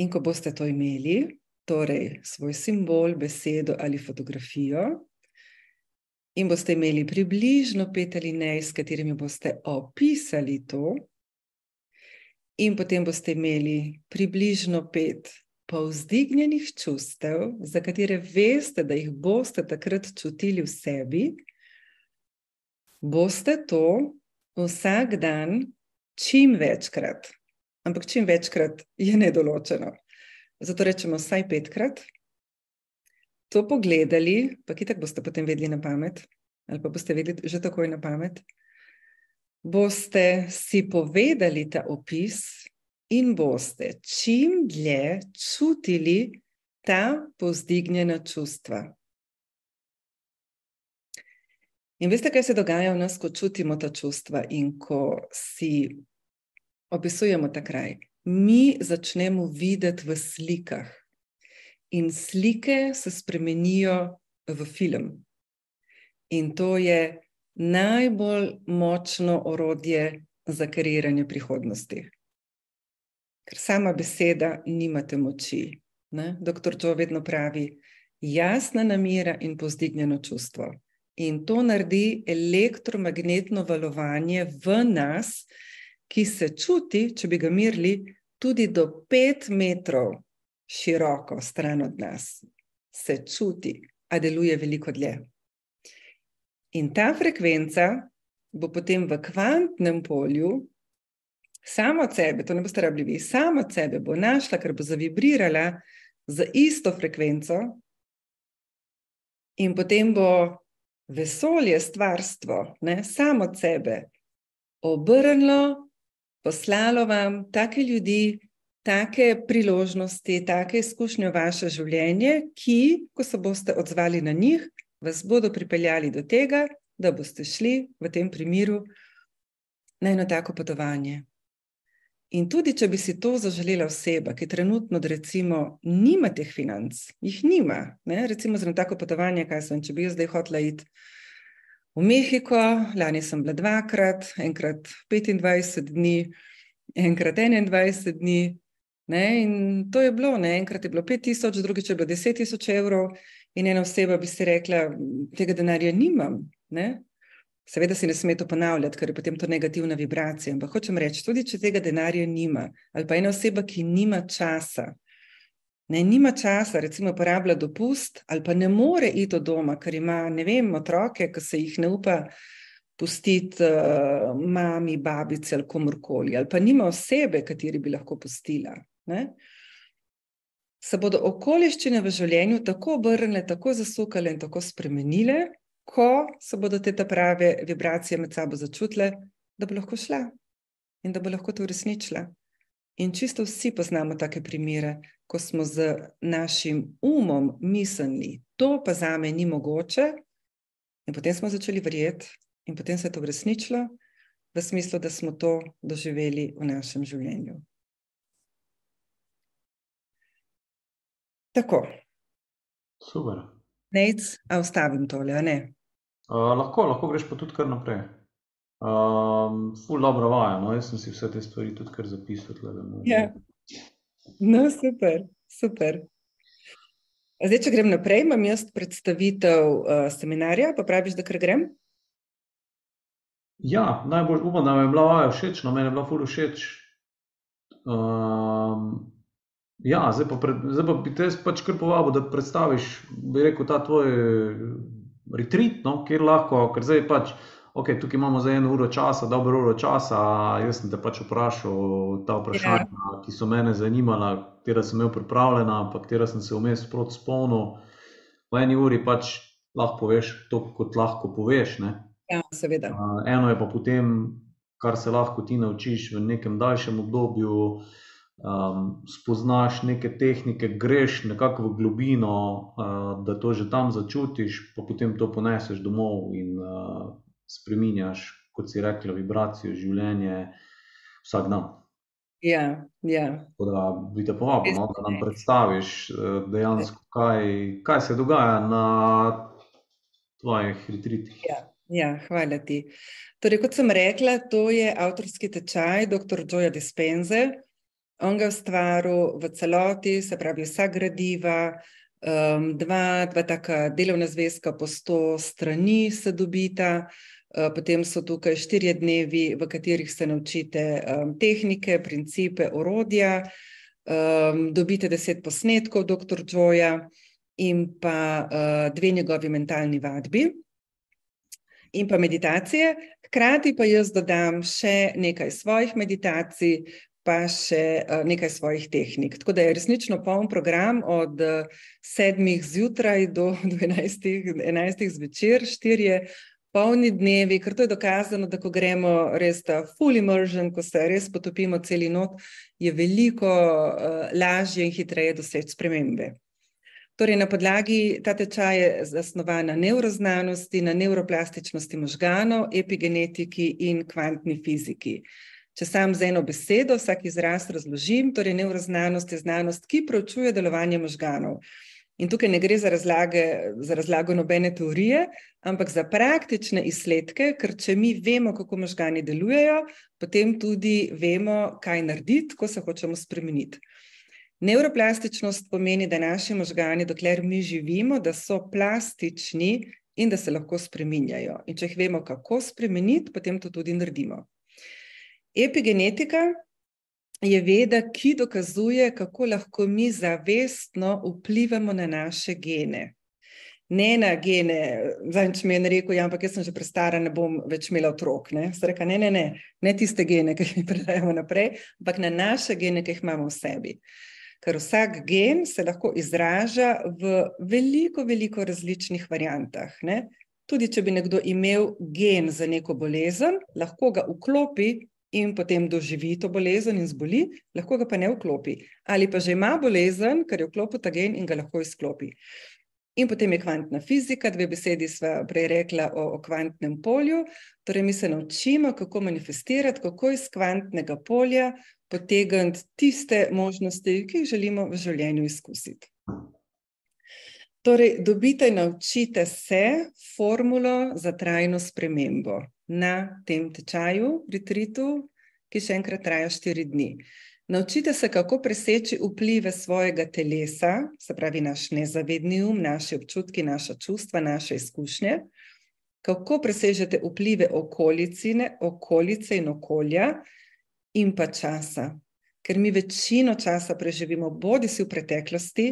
In ko boste to imeli, torej svoj simbol, besedo ali fotografijo, in boste imeli približno pet ali ne, s katerimi boste opisali to, in potem boste imeli približno pet povzdignjenih čustev, za katere veste, da jih boste takrat čutili v sebi, boste to vsak dan čim večkrat, ampak čim večkrat je nedoločeno. Zato rečemo vsaj petkrat. To pogledali, pa ki tako boste potem vedeli na pamet, ali pa boste vedeli že takoj na pamet, boste si povedali ta opis in boste čim dlje čutili ta povzdignjena čustva. In veste, kaj se dogaja v nas, ko čutimo ta čustva in ko si opisujemo ta kraj? Mi začnemo videti v slikah, in slike se spremenijo v film. In to je najbolj močno orodje za kreiranje prihodnosti. Ker sama beseda nima te moči. Ne? Doktor Joe vedno pravi: jasna namera in povzdignjeno čustvo. In to naredi elektromagnetno valovanje v nas, ki se čuti, če bi ga mirili, tudi do pet metrov široko stran od nas. Se čuti, a deluje veliko dlje. In ta frekvenca bo potem v kvantnem polju samo od sebe, to ne boste rabili vi, samo od sebe bo našla, ker bo zavibrirala z isto frekvenco, in potem bo vesolje, stvarstvo, ne, samo od sebe obrnilo, poslalo vam take ljudi, take priložnosti, take izkušnje v vaše življenje, ki, ko se boste odzvali na njih, vas bodo pripeljali do tega, da boste šli v tem primeru na eno tako potovanje. In tudi, če bi si to zaželela oseba, ki trenutno, recimo, nima teh financ, jih nima, ne? recimo za tako potovanje, kaj sem, če bi jaz zdaj hotela iti v Mehiko, lani sem bila dvakrat, enkrat 25 dni, enkrat 21 dni. Ne? In to je bilo, ne? enkrat je bilo 5000, drugič je bilo 10 tisoč evrov, in ena oseba bi si rekla: tega denarja nimam. Ne? Seveda si ne sme to ponavljati, ker je potem to negativna vibracija. Ampak hočem reči, tudi če tega denarja nima, ali pa ena oseba, ki nima časa, ne nima časa, recimo, uporablja dopust, ali pa ne more iti od doma, ker ima, ne vem, otroke, ki se jih ne upa pustiti uh, mami, babici ali komorkoli, ali pa nima osebe, kateri bi lahko pustila. Ne? Se bodo okoliščine v življenju tako obrnile, tako zasukale in tako spremenile, ko se bodo te prave vibracije med sabo začutile, da bo lahko šla in da bo lahko to uresničila. In čisto vsi poznamo take primere, ko smo z našim umom mislili, to pa za me ni mogoče, in potem smo začeli verjeti, in potem se je to uresničilo, v smislu, da smo to doživeli v našem življenju. Tako. Super. Nec, a ustavim tole, a ne? Uh, lahko, lahko greš pa tudi kar naprej. Um, ful dobro vaja, no, jaz sem si vse te stvari tudi kar zapisal. Tle, ja. No, super, super. Zdaj, če grem naprej, imam jaz predstavitev uh, seminarja, pa praviš, da kar grem? Ja, najbolj upam, da mi je bila vaja všeč, no, meni je bila ful všeč. Um, ja, zdaj pa, pred, zdaj pa bi te pač kar povabil, da predstaviš, bi rekel, ta tvoj retreat, no, kjer lahko, ker zdaj pač, ok, tukaj imamo za eno uro časa, dobro uro časa. Jaz sem te pač vprašal ta vprašanja, yeah. ki so mene zanimala, katera sem imel pripravljena, pa katera sem se vmes proti spomnil. V eni uri pač lahko poveš to, kot lahko poveš. Ne? Ja, seveda. Eno je pa potem, kar se lahko ti naučiš v nekem daljšem obdobju um, spoznaš neke tehnike, greš nekako v globino, uh, da to že tam začutiš, pa potem to poneseš domov in uh, spremenjaš, kot si rekla, vibracijo življenja vsak dan. Ja, ja. Da bi te povabil, no, da nam predstaviš dejansko, kaj, kaj se dogaja na tvojih retritih. Ja, ja, hvala ti. Torej, kot sem rekla, to je avtorski tečaj dr. Joja Dispenze. On ga je ustvaril v celoti, se pravi, vsa gradiva, um, dva, dva taka delovna zvezka po sto strani se dobita, potem so tukaj štirje dnevi, v katerih se naučite um, tehnike, principe, orodja, um, dobite deset posnetkov dr. Joja in pa uh, dve njegovi mentalni vadbi. In pa meditacije, hkrati pa jaz dodam še nekaj svojih meditacij, pa še uh, nekaj svojih tehnik. Tako da je resnično poln program od uh, sedmih zjutraj do, *laughs* do enajstih, enajstih zvečer, štirje polni dnevi, ker to je dokazano, da ko gremo res ta full immersion, ko se res potopimo celi not, je veliko uh, lažje in hitreje doseči spremembe. Torej, na podlagi ta tečaj je zasnovan na neuroznanosti, na neuroplastičnosti možganov, epigenetiki in kvantni fiziki. Če sam z eno besedo vsak izraz razložim, torej neuroznanost je znanost, ki preučuje delovanje možganov. In tukaj ne gre za, razlage, za razlago nobene teorije, ampak za praktične izsledke, ker če mi vemo, kako možgani delujejo, potem tudi vemo, kaj narediti, ko se hočemo spremeniti. Neuroplastičnost pomeni, da naši možgani, dokler mi živimo, da so plastični in da se lahko spreminjajo. In če jih vemo, kako spremeniti, potem to tudi naredimo. Epigenetika je veda, ki dokazuje, kako lahko mi zavestno vplivamo na naše gene. Ne na gene, zdaj če mi je rekel, ja, ampak jaz sem že prestara, ne bom več imela otrok. Ne, reka, ne, ne, ne, ne tiste gene, ki jih predajamo naprej, ampak na naše gene, ki jih imamo v sebi. Ker vsak gen se lahko izraža v veliko, veliko različnih variantah. Ne? Tudi, če bi nekdo imel gen za neko bolezen, lahko ga vklopi in potem doživi to bolezen in zboli, lahko ga pa ne vklopi. Ali pa že ima bolezen, ker je vklopil ta gen in ga lahko izklopi. In potem je kvantna fizika, dve besedi sva prej rekla o, o kvantnem polju. Torej, mi se naučimo, kako manifestirati, kako iz kvantnega polja potegniti tiste možnosti, ki jih želimo v življenju izkusiti. Torej, dobite in naučite se formulo za trajno spremembo na tem tečaju, retritu, ki še enkrat traja štiri dni. Naučite se, kako preseči vplive svojega telesa, se pravi naš nezavedni um, naše občutki, naša čustva, naše izkušnje, kako presežete vplive okolicine, okolice in okolja in pa časa. Ker mi večino časa preživimo bodi si v preteklosti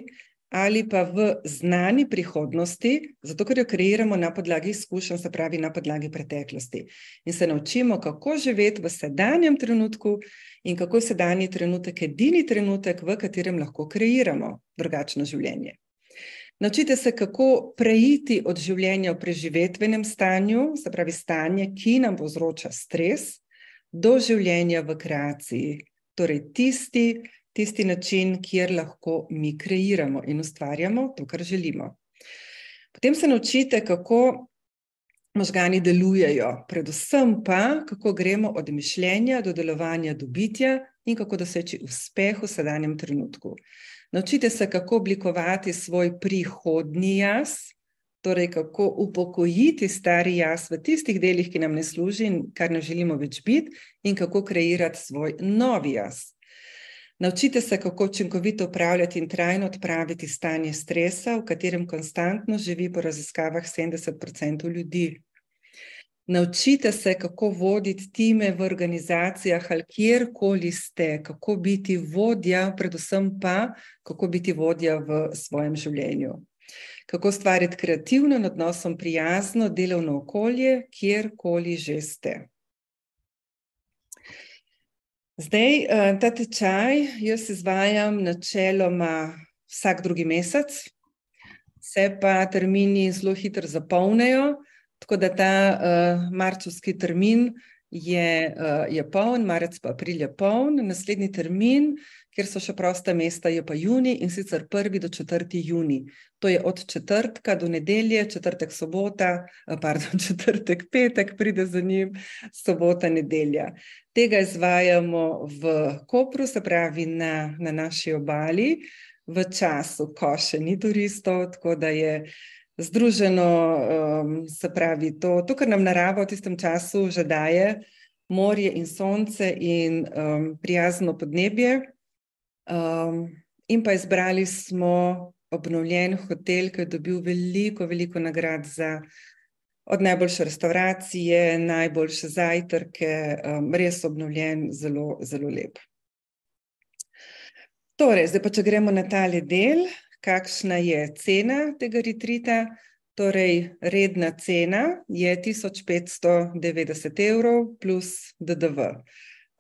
ali pa v znani prihodnosti, zato ker jo kreiramo na podlagi izkušenj, se pravi na podlagi preteklosti. In se naučimo, kako živeti v sedanjem trenutku in kako je sedanji trenutek edini trenutek, v katerem lahko kreiramo drugačno življenje. Naučite se, kako preiti od življenja v preživetvenem stanju, se pravi stanje, ki nam povzroča stres, do življenja v kreaciji. Torej, tisti, tisti način, kjer lahko mi kreiramo in ustvarjamo to, kar želimo. Potem se naučite, kako možgani delujejo, predvsem pa, kako gremo od mišljenja do delovanja, do bitja in kako doseči uspeh v sedanjem trenutku. Naučite se, kako oblikovati svoj prihodni jaz, torej kako upokojiti stari jaz v tistih delih, ki nam ne služi in kar ne želimo več biti, in kako kreirati svoj novi jaz. Naučite se, kako učinkovito upravljati in trajno odpraviti stanje stresa, v katerem konstantno živi po raziskavah 70% ljudi. Naučite se, kako voditi time v organizacijah ali kjerkoli ste, kako biti vodja, predvsem pa, kako biti vodja v svojem življenju. Kako stvariti kreativno in odnosom prijazno delovno okolje, kjerkoli že ste. Zdaj, eh, ta tečaj jaz izvajam načeloma vsak drugi mesec, se pa termini zelo hitro zapolnejo, tako da ta uh, marčovski termin je, uh, je poln, marec pa april je poln, naslednji termin, kjer so še prosta mesta, je pa juni in sicer prvi do četrti juni. To je od četrtka do nedelje, četrtek, sobota, pardon, *laughs* četrtek, petek, pride za njim, sobota, nedelja. Tega izvajamo v Kopru, se pravi na, na naši obali, v času, ko še ni turistov, tako da je združeno, um, se pravi, to, to, kar nam narava v tistem času že daje, morje in sonce in um, prijazno podnebje. Um, in pa izbrali smo obnovljen hotel, ki je dobil veliko, veliko nagrad za od najboljše restauracije, najboljše zajtrke, um, res obnovljen, zelo, zelo lep. Torej, zdaj pa, če gremo na tale del, kakšna je cena tega retrita. Torej, redna cena je 1590 evrov plus DDV.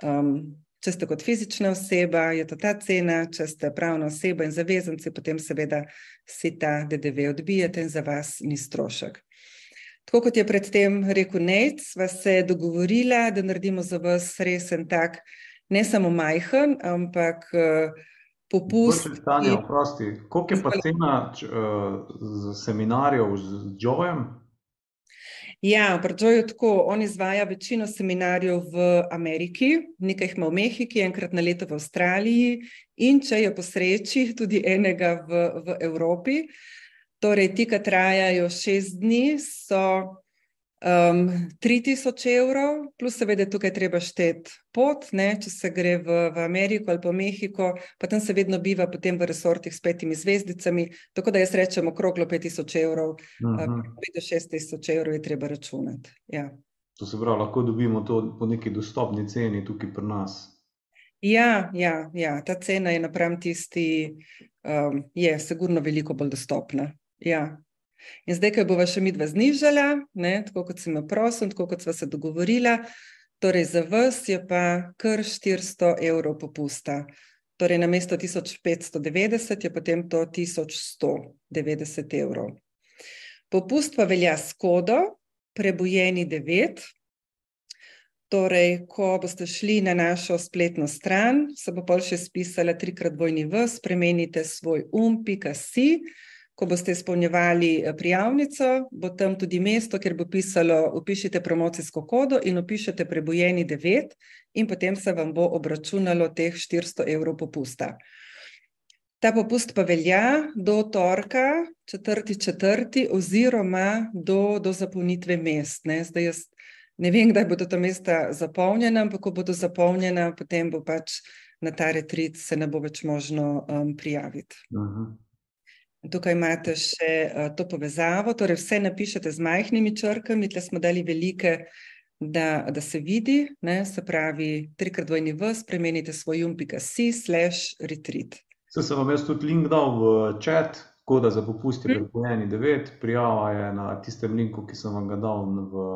Um, če ste kot fizična oseba, je to ta cena, če ste pravna oseba in zavezanci, potem seveda si ta DDV odbijate in za vas ni strošek. Tako kot je predtem rekel Nec, sva se dogovorila, da naredimo za vas resen tak, ne samo majhen, ampak uh, popust. Stanje, oprosti, koliko je pa cena uh, seminarjev z Jojem? Ja, pri Joju tako, on izvaja večino seminarjev v Ameriki, nekaj jih ima v Mehiki, enkrat na leto v Avstraliji in če je po sreči tudi enega v, v Evropi. Torej, ti, ki trajajo šest dni, so um, 3000 evrov, plus seveda tukaj treba šteti pot, ne, če se gre v, v Ameriko ali pa Mehiko, pa tam se vedno biva potem v resortih s petimi zvezdicami, tako da jaz rečem okroglo 5000 evrov, uh -huh. 5 do 6000 evrov je treba računati. Ja. To se pravi, lahko dobimo to po neki dostopni ceni tukaj pri nas. Ja, ja, ja, ta cena je napram tisti, um, je sigurno veliko bolj dostopna. Ja. In zdaj, ko bo še midva znižala, ne, tako kot sem jo prosil, tako kot sva se dogovorila, torej za vas je pa kar 400 evrov popusta. Torej, na mesto 1590 je potem to 1190 evrov. Popust pa velja s kodo, prebojeni 9. Torej, ko boste šli na našo spletno stran, se bo pol še spisala trikrat dvojni v, spremenite svoj um.si ko boste izpolnjevali eh, prijavnico, bo tam tudi mesto, kjer bo pisalo, upišite promocijsko kodo in upišete prebojeni 9 in potem se vam bo obračunalo teh 400 evrov popusta. Ta popust pa velja do torka, četrti četrti oziroma do, do zapolnitve mest. Ne? Zdaj jaz ne vem, kdaj bodo ta mesta zapolnjena, ampak ko bodo zapolnjena, potem bo pač na ta retrit se ne bo več možno um, prijaviti. Uh -huh. Tukaj imate še uh, to povezavo, torej vse napišete z majhnimi črkami, tle smo dali velike, da, da se vidi, ne? se pravi, trikrat dvojni v, spremenite svoj um.si slash retreat. Se sem vam jaz tudi link dal v chat, tako da za popusti hm. prebojeni 9, prijava je na tistem linku, ki sem vam ga dal v,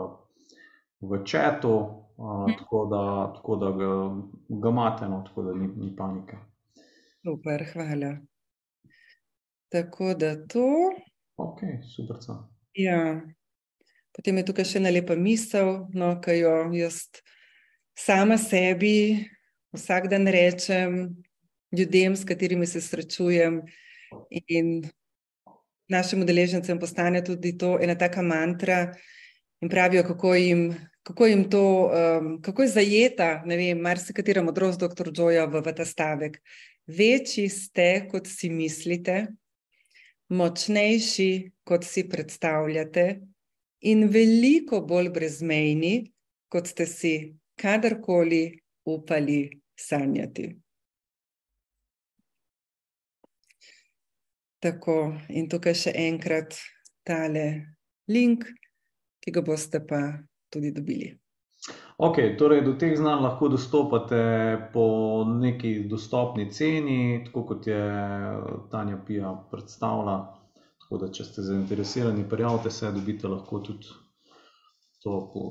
v chatu, uh, hm. tako, da, tako da ga, ga imate, no, tako da ni, ni panike. Super, hvala. Tako da to. Ok, super. Ja. Potem je tukaj še ena lepa misel, no, ki jo jaz sama sebi vsak dan rečem, ljudem, s katerimi se srečujem, in našim udeležencem postane tudi to ena taka mantra. In pravijo, kako jim, kako jim to, um, kako je zajeta, ne vem, marsikatera modrost dr. Džoja v, v ta stavek. Večji ste, kot si mislite, močnejši, kot si predstavljate, in veliko bolj brezmejni, kot ste si kadarkoli upali sanjati. Tako, in tukaj še enkrat tale link, ki ga boste pa tudi dobili. Ok, torej do teh znanj lahko dostopate po neki dostopni ceni, tako kot je Tanja Pija predstavila. Tako da, če ste zainteresirani, prijavite se, dobite lahko tudi to po,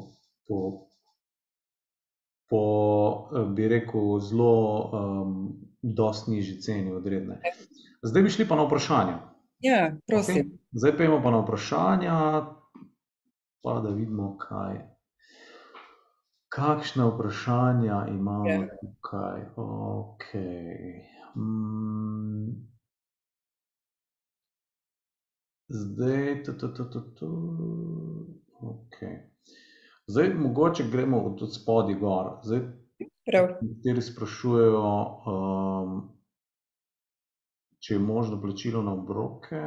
po, po bi rekel, zelo um, dosti nižji ceni odredne. Zdaj bi šli pa na vprašanja. Ja, prosim. Okay. Zdaj pa imamo pa na vprašanja, pa da vidimo, kaj je. Kakšna vprašanja imamo yeah. Ja. tukaj? Okay. Mm. Zdaj, to, to, to, to, to. Okay. Zdaj, mogoče gremo od spodaj gor. Zdaj, nekateri sprašujejo, um, če je možno plačilo na obroke.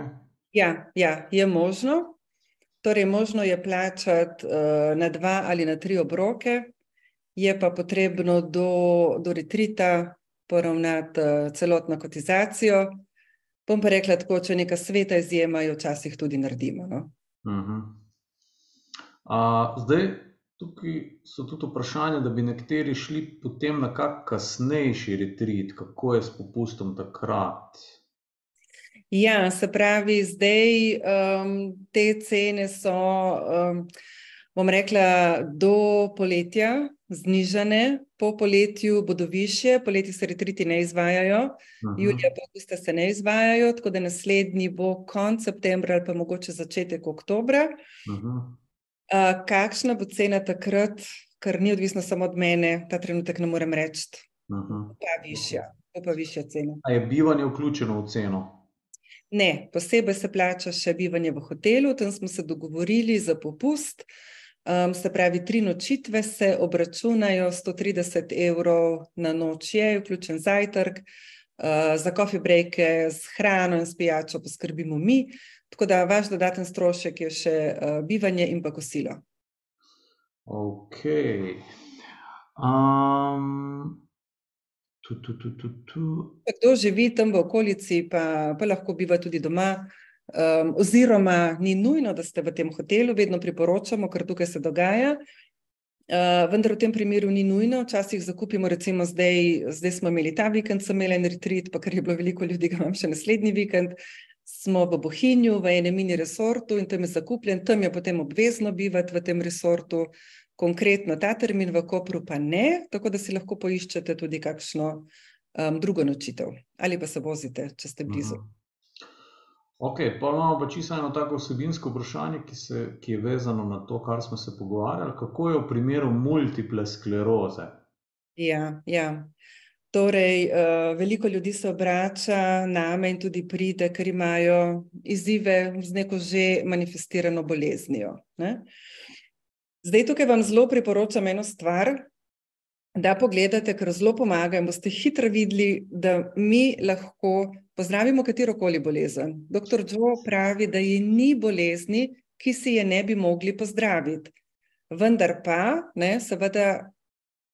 Ja, ja, je možno. Torej, možno je plačati uh, na dva ali na tri obroke, je pa potrebno do, do retrita poravnati uh, celotno kotizacijo. Bom pa rekla tako, če neka sveta izjema, jo včasih tudi naredimo. No? Uh -huh. uh, zdaj, tukaj so tudi vprašanja, da bi nekateri šli potem na kak kasnejši retrit, kako je s popustom takrat. Ja, se pravi, zdaj um, te cene so, um, bom rekla, do poletja znižane, po poletju bodo više, poleti se retriti ne izvajajo, Aha. julija pa avgusta se ne izvajajo, tako da naslednji bo konc septembra ali pa mogoče začetek oktobra. Uh, kakšna bo cena takrat, ker ni odvisno samo od mene, ta trenutek ne morem reči, pa višja, pa višja cena. A je bivanje vključeno v ceno? Ne, posebej se plača še bivanje v hotelu, tam smo se dogovorili za popust. Um, se pravi, tri nočitve se obračunajo 130 evrov na noč, je vključen zajtrk, uh, za coffee breake, z hrano in s pijačo poskrbimo mi. Tako da vaš dodaten strošek je še uh, bivanje in pa kosilo. Ok. Um, Tu, tu, tu, tu, tu. Kdo živi tam v okolici, pa, pa lahko biva tudi doma. Um, oziroma, ni nujno, da ste v tem hotelu, vedno priporočamo, ker tukaj se dogaja. Uh, vendar v tem primeru ni nujno, včasih zakupimo, recimo zdaj, zdaj smo imeli ta vikend, sem imela en retrit, pa ker je bilo veliko ljudi, ga imam še naslednji vikend. Smo v Bohinju, v enem mini resortu in tam je zakupljen, tam je potem obvezno bivati v tem resortu. Konkretno ta termin v Kopru, pa ne, tako da si lahko poiščete tudi kakšno um, drugo nočitev ali pa se vozite, če ste blizu. Mhm. Ok, pa imamo pa čisto eno tako vsebinsko vprašanje, ki, se, ki je vezano na to, kar smo se pogovarjali. Kako je v primeru multiple skleroze? Ja, ja. Torej, uh, veliko ljudi se obrača na me in tudi pride, ker imajo izzive z neko že manifestirano boleznijo. Ne? Zdaj, tukaj vam zelo priporočam eno stvar, da pogledate, ker zelo pomaga in boste hitro videli, da mi lahko pozdravimo katero koli bolezen. Doktor Joe pravi, da je ni bolezni, ki si je ne bi mogli pozdraviti. Vendar pa, ne, seveda,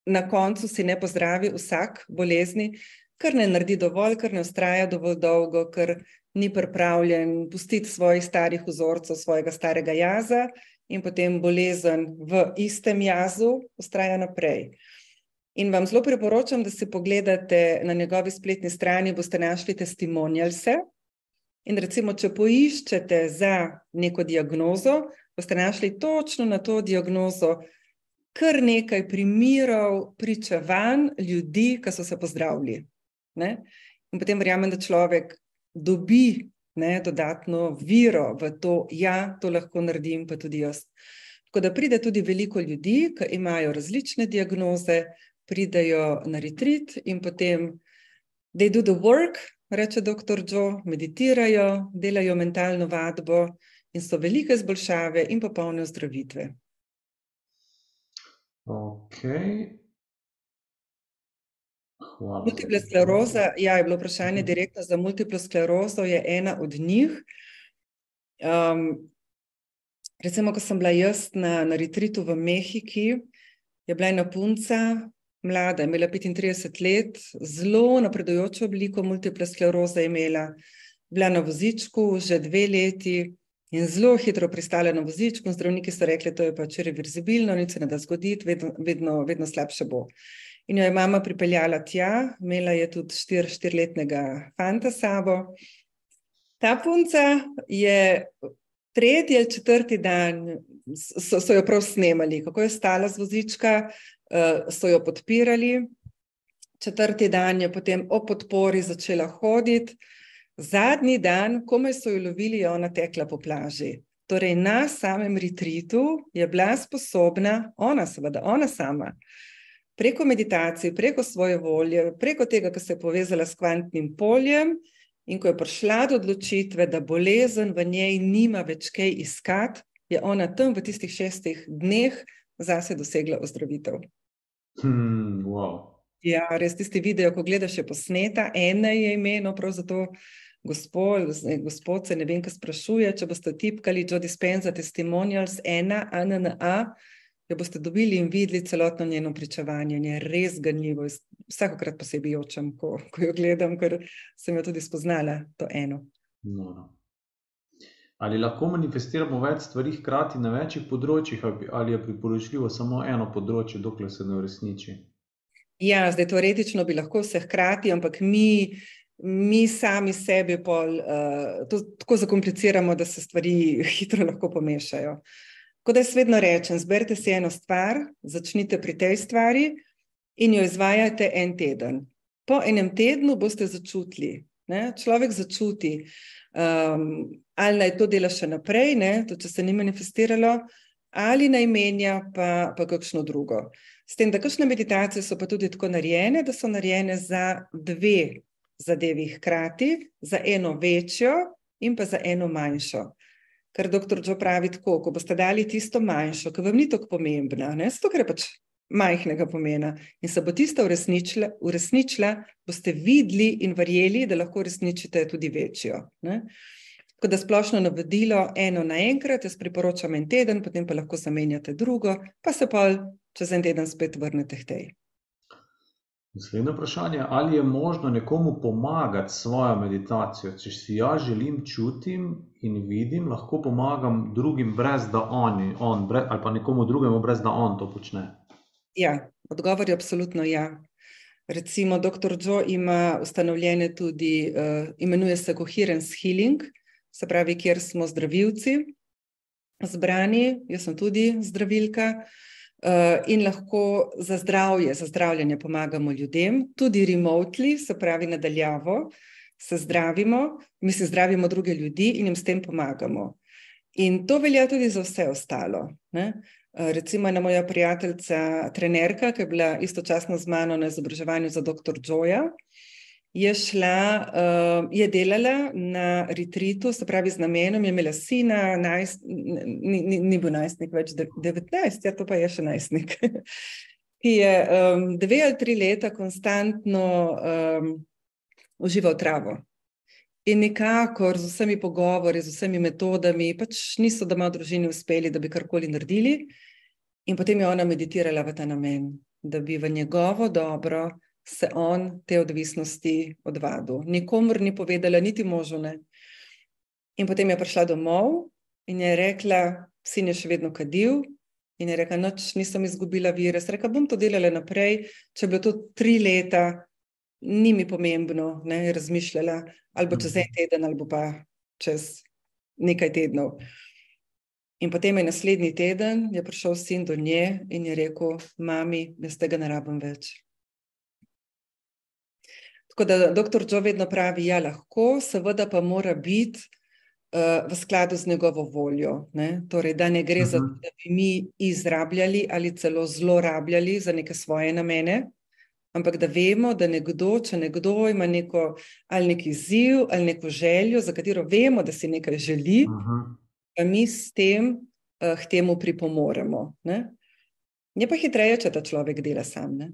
na koncu si ne pozdravi vsak bolezni, ker ne naredi dovolj, ker ne ustraja dovolj dolgo, ker ni pripravljen pustiti svojih starih vzorcev, svojega starega jaza in potem bolezen v istem jazu ustraja naprej. In vam zelo priporočam, da si pogledate na njegovi spletni strani, boste našli testimonialse. In recimo, če poiščete za neko diagnozo, boste našli točno na to diagnozo kar nekaj primerov pričevanj ljudi, ki so se pozdravili. Ne? In potem verjamem, da človek dobi ne, dodatno viro v to, da ja, to lahko naredim, pa tudi jaz. Tako da pride tudi veliko ljudi, ki imajo različne diagnoze, pridejo na retrit in potem they do the work, reče dr. Joe, meditirajo, delajo mentalno vadbo in so velike izboljšave in popolne ozdravitve. Okay. Multipla skleroza, ja, je bilo vprašanje direktno za multiplo sklerozo, je ena od njih. Um, recimo, ko sem bila jaz na, na retritu v Mehiki, je bila ena punca, mlada, imela 35 let, zelo napredujočo obliko multiple skleroze imela, bila na vozičku že dve leti in zelo hitro pristala na vozičku. Zdravniki so rekli, da je pač reverzibilno, nič se ne da zgoditi, vedno, vedno, vedno slabše bo. In jo je mama pripeljala tja, imela je tudi štir, štirletnega fanta sabo. Ta punca je tretji ali četrti dan, so, so jo prav snemali, kako je stala z vozička, so jo podpirali. Četrti dan je potem o podpori začela hoditi, zadnji dan, komaj so jo lovili, je ona tekla po plaži. Torej, na samem retritu je bila sposobna, ona, seveda, ona sama, preko meditacije, preko svoje volje, preko tega, ko se je povezala s kvantnim poljem in ko je prišla do odločitve, da bolezen v njej nima več kaj iskati, je ona tam v tistih šestih dneh zase dosegla ozdravitev. Hmm, wow. Ja, res tisti video, ko gledaš, je posneta, ena je imeno, prav zato gospod, gospod se ne vem, kaj sprašuje, če boste tipkali Joe Dispenza Testimonials 1, ANNA, jo boste dobili in videli celotno njeno pričevanje. Je res ganljivo, vsakokrat posebej očem, ko, ko jo gledam, ker sem jo tudi spoznala, to eno. No, no. Ali lahko manifestiramo več stvari hkrati na večjih področjih, ali je priporočljivo samo eno področje, dokler se ne uresniči? Ja, zdaj teoretično bi lahko vse hkrati, ampak mi, mi sami sebi pol, uh, to tako zakompliciramo, da se stvari *laughs* hitro lahko pomešajo. Tako da jaz vedno rečem, zberite si eno stvar, začnite pri tej stvari in jo izvajate en teden. Po enem tednu boste začutili, ne? človek začuti, um, ali naj to dela še naprej, ne, to, če se ni manifestiralo, ali naj menja pa, pa kakšno drugo. S tem, da kakšne meditacije so pa tudi tako narejene, da so narejene za dve zadevi hkrati, za eno večjo in pa za eno manjšo. Ker doktor Džo pravi tako, ko boste dali tisto manjšo, ki vam ni tako pomembna, ne, zato ker je pač majhnega pomena in se bo tista uresničila, uresničila boste videli in verjeli, da lahko uresničite tudi večjo. Ne. Tako da splošno navodilo eno naenkrat, jaz priporočam en teden, potem pa lahko zamenjate drugo, pa se pa čez en teden spet vrnete k tej. Naslednje vprašanje, ali je možno nekomu pomagati s svojo meditacijo? Če si jaz želim čutim in vidim, lahko pomagam drugim, brez da oni, on, brez, ali pa nekomu drugemu, brez da on to počne. Ja, odgovor je absolutno ja. Recimo, dr. Joe ima ustanovljene tudi, uh, imenuje se Coherence Healing, uh, se pravi, kjer smo zdravilci zbrani, jaz sem tudi zdravilka. Uh, in lahko za zdravje, za zdravljenje pomagamo ljudem, tudi remotely, se pravi, nadaljavo, se zdravimo, mi se zdravimo druge ljudi in jim s tem pomagamo. In to velja tudi za vse ostalo. Ne? Uh, recimo, ena moja prijateljica, trenerka, ki je bila istočasno z mano na izobraževanju za dr. Joja, uh, je šla, uh, je delala na retritu, se pravi, z namenom, je imela sina, najst, ni, ni, ni bil najstnik, več 19, ja, to pa je še najstnik, *laughs* ki je um, dve ali tri leta konstantno um, užival travo. In nikakor z vsemi pogovori, z vsemi metodami, pač niso doma v družini uspeli, da bi karkoli naredili. In potem je ona meditirala v ta namen, da bi v njegovo dobro se on te odvisnosti odvadil. Nikomor ni povedala, niti možu ne. In potem je prišla domov in je rekla, sin je še vedno kadil. In je rekla, noč nisem izgubila vire. Rekla, bom to delala naprej, če bilo to tri leta, ni mi pomembno, ne, je razmišljala, ali bo čez en teden, ali pa čez nekaj tednov. In potem je naslednji teden je prišel sin do nje in je rekel, mami, jaz tega ne rabim več. Tako da doktor Joe vedno pravi, ja, lahko, seveda pa mora biti uh, v skladu z njegovo voljo. Ne? Torej, da ne gre uh -huh. za to, mhm. da bi mi izrabljali ali celo zlorabljali za neke svoje namene, ampak da vemo, da nekdo, če nekdo ima neko ali neki izziv ali neko željo, za katero vemo, da si nekaj želi, uh -huh. da mi s tem uh, k temu pripomoremo. Ne? Je pa hitreje, če ta človek dela sam. Ne?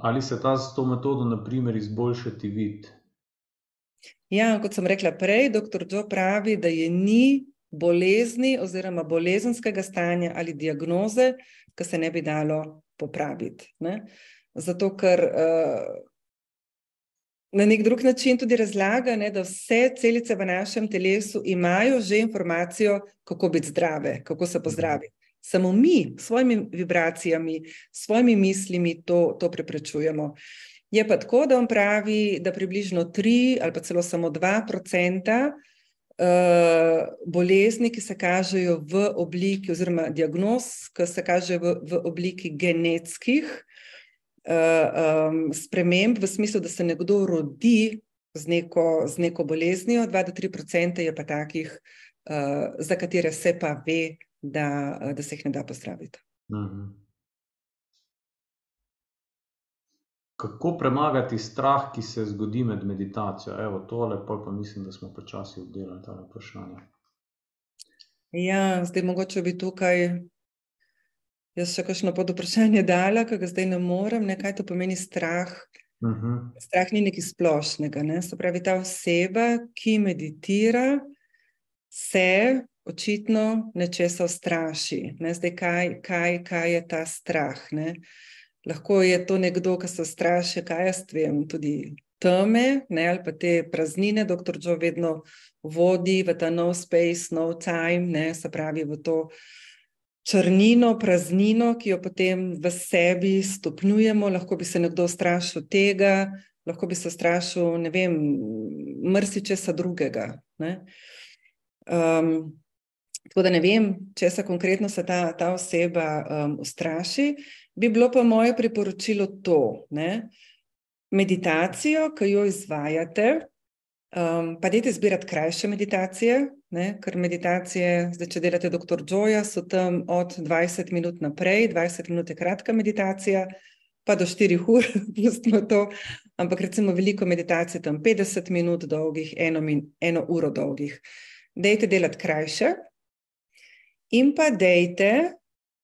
Ali se ta s to metodo, na primer, izboljšati vid? Ja, kot sem rekla prej, dr. Joe pravi, da je ni bolezni oziroma bolezenskega stanja ali diagnoze, ki se ne bi dalo popraviti. Ne? Zato, ker uh, na nek drug način tudi razlaga, ne, da vse celice v našem telesu imajo že informacijo, kako biti zdrave, kako se pozdraviti. Samo mi, s svojimi vibracijami, s svojimi mislimi to, to preprečujemo. Je pa tako, da on pravi, da približno 3 ali pa celo samo 2 odstotka uh, bolezni, ki se kažejo v obliki, oziroma diagnoz, ki se kažejo v, v obliki genetskih um, sprememb, v smislu, da se nekdo rodi z neko, z neko boleznijo, 2 do 3 odstotka je pa takih, uh, za katere se pa ve da, eh, da se jih ne da pozdraviti. Mhm. Kako premagati strah, ki se zgodi med meditacijo? Evo, tole, pa mislim, da smo počasi obdelali ta vprašanja. Ja, zdaj mogoče bi tukaj jaz še kakšno pod vprašanje dala, ki ga zdaj ne morem, ne kaj to pomeni strah Uh -huh. Strah ni nekaj splošnega. Ne? Se pravi, ta oseba, ki meditira, se očitno nečesa straši. Ne? Zdaj, kaj, kaj, kaj je ta strah? Ne? Lahko je to nekdo, ki se straši, kaj jaz vem, tudi teme ne? ali pa te praznine. Doktor Joe vedno vodi v ta no space, no time, ne? se pravi v to črnino, praznino, ki jo potem v sebi stopnjujemo. Lahko bi se nekdo strašil tega, lahko bi se strašil, ne vem, mrsičesa drugega. Ne? Um, tako da ne vem, če se konkretno se ta, ta oseba um, ustraši, bi bilo pa moje priporočilo to. Ne? Meditacijo, ki jo izvajate, Um, pa dajte zbirati krajše meditacije, ne? ker meditacije, zdaj, če delate doktor Joja, so tam od 20 minut naprej, 20 minut je kratka meditacija, pa do 4 ur, *laughs* pustimo to. Ampak recimo veliko meditacije tam 50 minut dolgih, eno, min, eno uro dolgih. Dajte delati krajše in pa dajte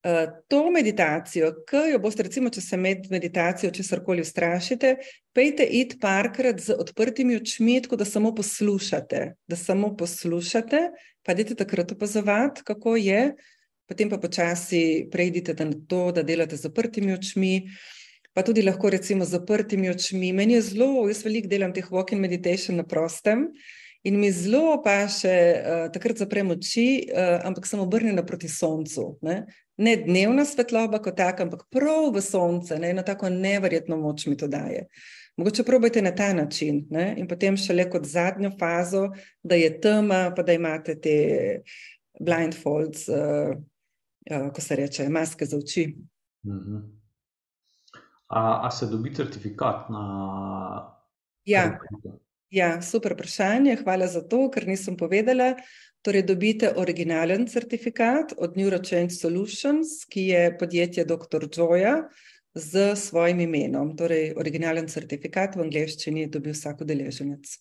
Eh, to meditacijo, ki jo boste, recimo, če se med meditacijo, če se karkoli ustrašite, pejte id parkrat z odprtimi očmi, tako da samo poslušate, da samo poslušate, pa idete takrat opazovati, kako je, potem pa počasi prejdite na to, da delate z zaprtimi očmi. Pa tudi lahko, recimo, z zaprtimi očmi. Meni je zelo, jaz veliko delam teh walking meditation na prostem in mi zelo pa še uh, takrat zaprem oči, uh, ampak sem obrnjena proti soncu. Ne? ne dnevna svetloba kot taka, ampak prav v sonce, ne, eno tako neverjetno moč mi to daje. Mogoče probajte na ta način ne, in potem šele kot zadnjo fazo, da je tema, pa da imate te blindfolds, uh, uh, ko se reče, maske za oči. Uh mhm. -huh. a, a se dobi certifikat na. Ja. Ja, super vprašanje. Hvala za to, ker nisem povedala. Torej, dobite originalen certifikat od Neurochange Solutions, ki je podjetje dr. Joja z svojim imenom. Torej, originalen certifikat v angleščini je dobil vsak udeleženec.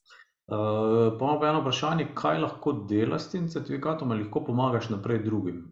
Uh, pa imamo eno vprašanje, kaj lahko delaš s tem certifikatom ali lahko pomagaš naprej drugim?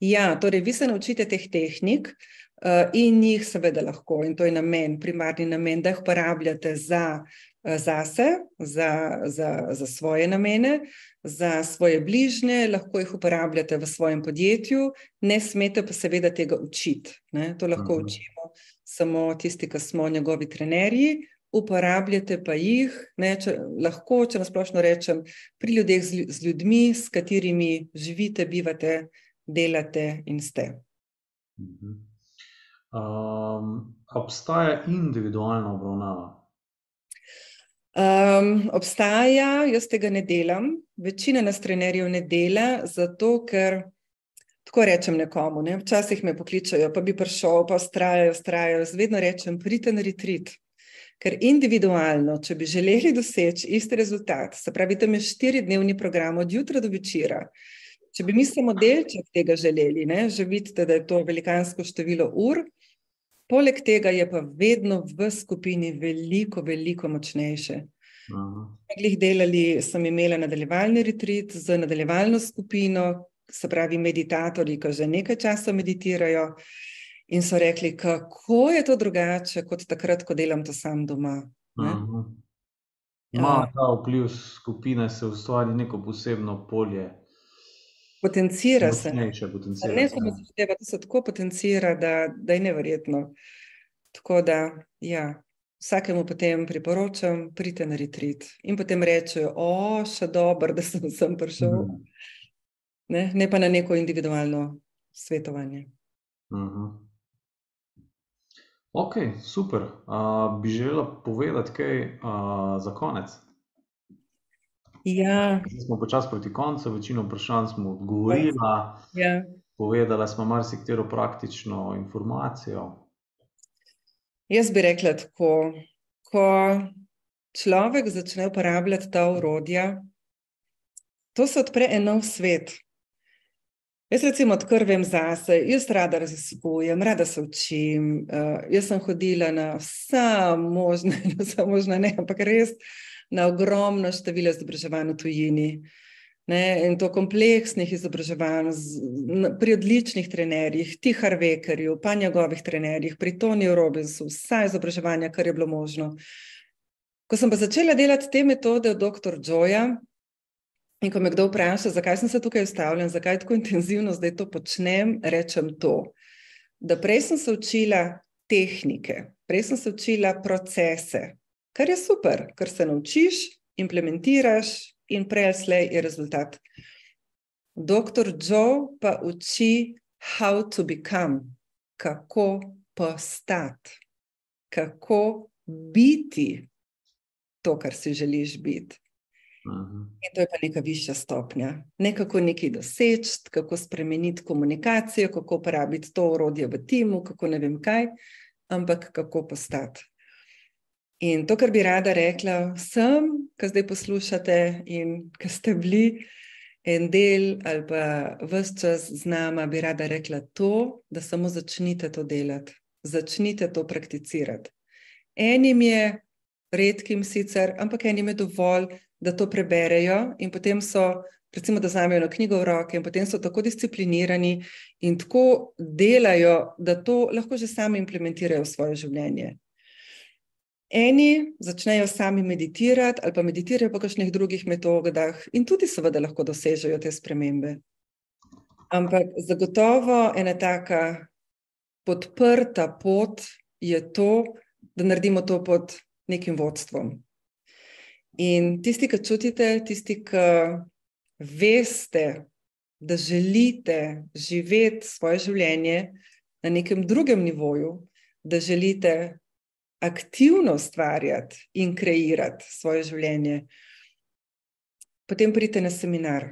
Ja, torej, vi se naučite teh tehnik uh, in jih seveda lahko, in to je namen, primarni namen, da jih uporabljate za Eh, zase, za, za, za svoje namene, za svoje bližnje, lahko jih uporabljate v svojem podjetju, ne smete pa seveda tega učiti. Ne? To lahko uh mhm. -huh. učimo samo tisti, ki smo njegovi trenerji, uporabljate pa jih, ne, če, lahko, če nasplošno rečem, pri ljudeh z, z ljudmi, s katerimi živite, bivate, delate in ste. Uh -huh. Um, obstaja individualna obravnava. Um, obstaja, jaz tega ne delam, večina nas trenerjev ne dela, zato ker tako rečem nekomu. Ne? Včasih me pokličajo, pa bi prišel, pa ustrajajo, ustrajajo. Vedno rečem, pridite na retrit. Ker individualno, če bi želeli doseči isti rezultat, se pravi, tam je štiridnevni program od jutra do večera. Če bi mi samo delček tega želeli, ne, že vidite, da je to velikansko število ur, Poleg tega je pa vedno v skupini veliko, veliko močnejše. Glih delali, sem imela nadaljevalni retrit z nadaljevalno skupino, se pravi meditatorji, ki že nekaj časa meditirajo in so rekli, kako je to drugače kot takrat, ko delam to sam doma. Ima ta vpliv skupine, se ustvari neko posebno polje. Potencira se. Potencira ne samo zahteva, to se tako potencira, da, da je neverjetno. Tako da, ja, vsakemu potem priporočam, pridite na retrit in potem rečejo, o, še dobro, *laughs* da sem sem prišel. Mhm. Ne, ne pa na neko individualno svetovanje. Uh mhm. -huh. Ok, super. Uh, bi želela povedati kaj uh, za konec? Ja. Smo počasi proti koncu, večino vprašanj smo odgovorili. Ja. Povedali smo marsikatero praktično informacijo. Jaz bi rekla tako, ko človek začne uporabljati ta urodja, to se odpre en nov svet. Jaz, recimo, odkar vem zase, jaz rada raziskujem, rada se učim. Uh, jaz sem hodila na vse možne, *laughs* na vse možne, ne, ampak res na ogromno število izobraževanj v tujini. Ne, in to kompleksnih izobraževanj pri odličnih trenerjih, Tihar Vekerju, pa njegovih trenerjih, pri Toniju Robinsu, vsa izobraževanja, kar je bilo možno. Ko sem pa začela delati te metode od dr. Joja, in ko me kdo vpraša, zakaj sem se tukaj ustavljala, zakaj tako intenzivno zdaj to počnem, rečem to. Da prej sem se učila tehnike, prej sem se učila procese, kar je super, ker se naučiš, implementiraš, in prej ali slej je rezultat. Doktor Joe pa uči, how to become, kako postati, kako biti to, kar si želiš biti. In to je pa neka višja stopnja. Ne kako nekaj doseči, kako spremeniti komunikacijo, kako uporabiti to urodje v timu, kako ne vem kaj, ampak kako postati. In to, kar bi rada rekla vsem, ki zdaj poslušate in ki ste bili en del ali pa vse čas z nami, bi rada rekla to, da samo začnite to delati, začnite to prakticirati. Enim je, redkim sicer, ampak enim je dovolj, da to preberejo in potem so. Recimo, da znajo eno knjigo v roke, in potem so tako disciplinirani in tako delajo, da to lahko že sami implementirajo v svoje življenje. Eni začnejo sami meditirati ali pa meditirajo po kakšnih drugih metodah in tudi seveda lahko dosežejo te spremembe. Ampak zagotovo ena taka podprta pot je to, da naredimo to pod nekim vodstvom. In tisti, ki čutite, tisti, ki veste, da želite živeti svoje življenje na nekem drugem nivoju, da želite aktivno ustvarjati in kreirati svoje življenje, potem pridite na seminar.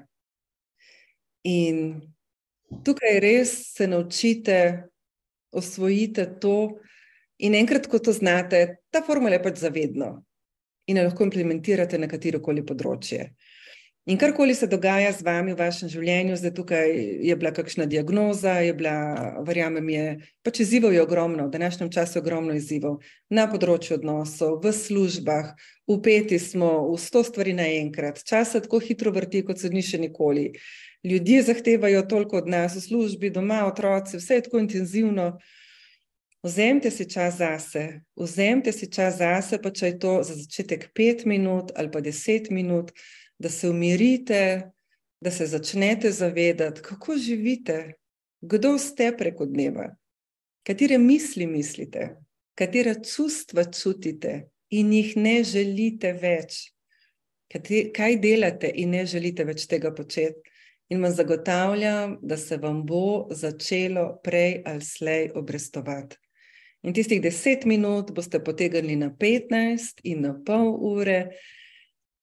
In tukaj res se naučite, osvojite to, in enkrat, ko to znate, ta formula je pač zavedno in jo lahko implementirate na katero koli področje. In karkoli se dogaja z vami v vašem življenju, zdaj tukaj je bila kakšna diagnoza, je bila, verjamem, je pač izzivov je ogromno, v današnjem času je ogromno izzivov na področju odnosov, v službah, upeti smo v sto stvari naenkrat, čas se tako hitro vrti, kot se ni še nikoli. Ljudje zahtevajo toliko od nas v službi, doma, otroci, vse je tako intenzivno. Vzemite si čas zase, vzemite si čas zase, pa če je to za začetek pet minut ali pa deset minut da se umirite, da se začnete zavedati, kako živite, kdo ste preko dneva, katere misli mislite, katera čustva čutite in jih ne želite več, kaj delate in ne želite več tega početi. In vam zagotavljam, da se vam bo začelo prej ali slej obrestovati. In tistih deset minut boste potegnili na petnajst in na pol ure,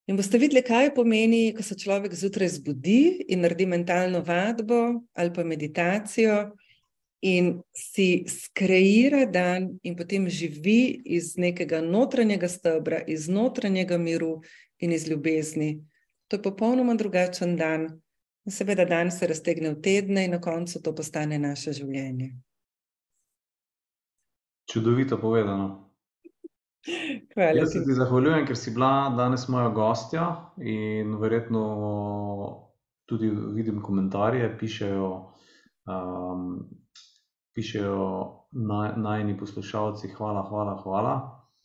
In boste videli, kaj pomeni, ko se človek zjutraj zbudi in naredi mentalno vadbo ali pa meditacijo in si skreira dan in potem živi iz nekega notranjega stebra, iz notranjega miru in iz ljubezni. To je popolnoma drugačen dan. In seveda dan se raztegne v tedne in na koncu to postane naše življenje. Čudovito povedano. Hvala. Jaz se ti zahvaljujem, ker si bila danes moja gostja in verjetno tudi vidim komentarje, pišejo, um, pišejo naj, najni poslušalci. Hvala, hvala, hvala.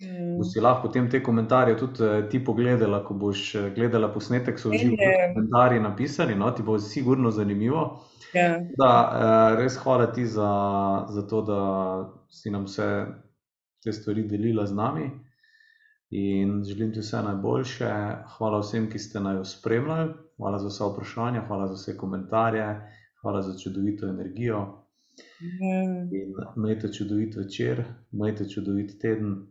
Mm. Bosi lahko potem te komentarje tudi eh, ti pogledala, ko boš eh, gledala posnetek, so že komentarji napisani, no, ti bo sigurno zanimivo. Ja. Da, eh, res hvala ti za, za to, da si nam vse te stvari delila z nami. In želim ti vse najboljše. Hvala vsem, ki ste naj spremljali, hvala za vse vprašanja, hvala za vse komentarje, hvala za čudovito energijo. In imejte čudovit večer, imejte čudovit teden.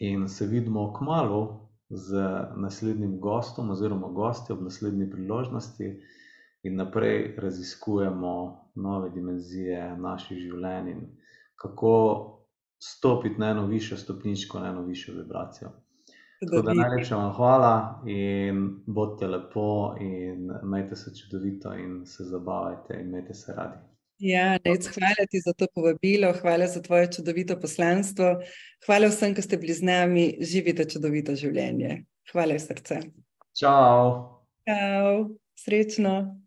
In se vidimo k malu z naslednjim gostom, oziroma gostjo ob naslednji priložnosti, in naprej raziskujemo nove dimenzije naših življenj in kako stopiti na eno višjo stopničko, na eno višjo vibracijo. Tako da najlepša vam hvala in bodite lepo, in imejte se čudovito, in se zabavajte, in imejte se radi. Ja, nec, hvala ti za to povabilo, hvala za tvoje čudovito poslanstvo. Hvala vsem, ki ste bili z nami, živite čudovito življenje. Hvala iz srca. Čau. Čau, srečno.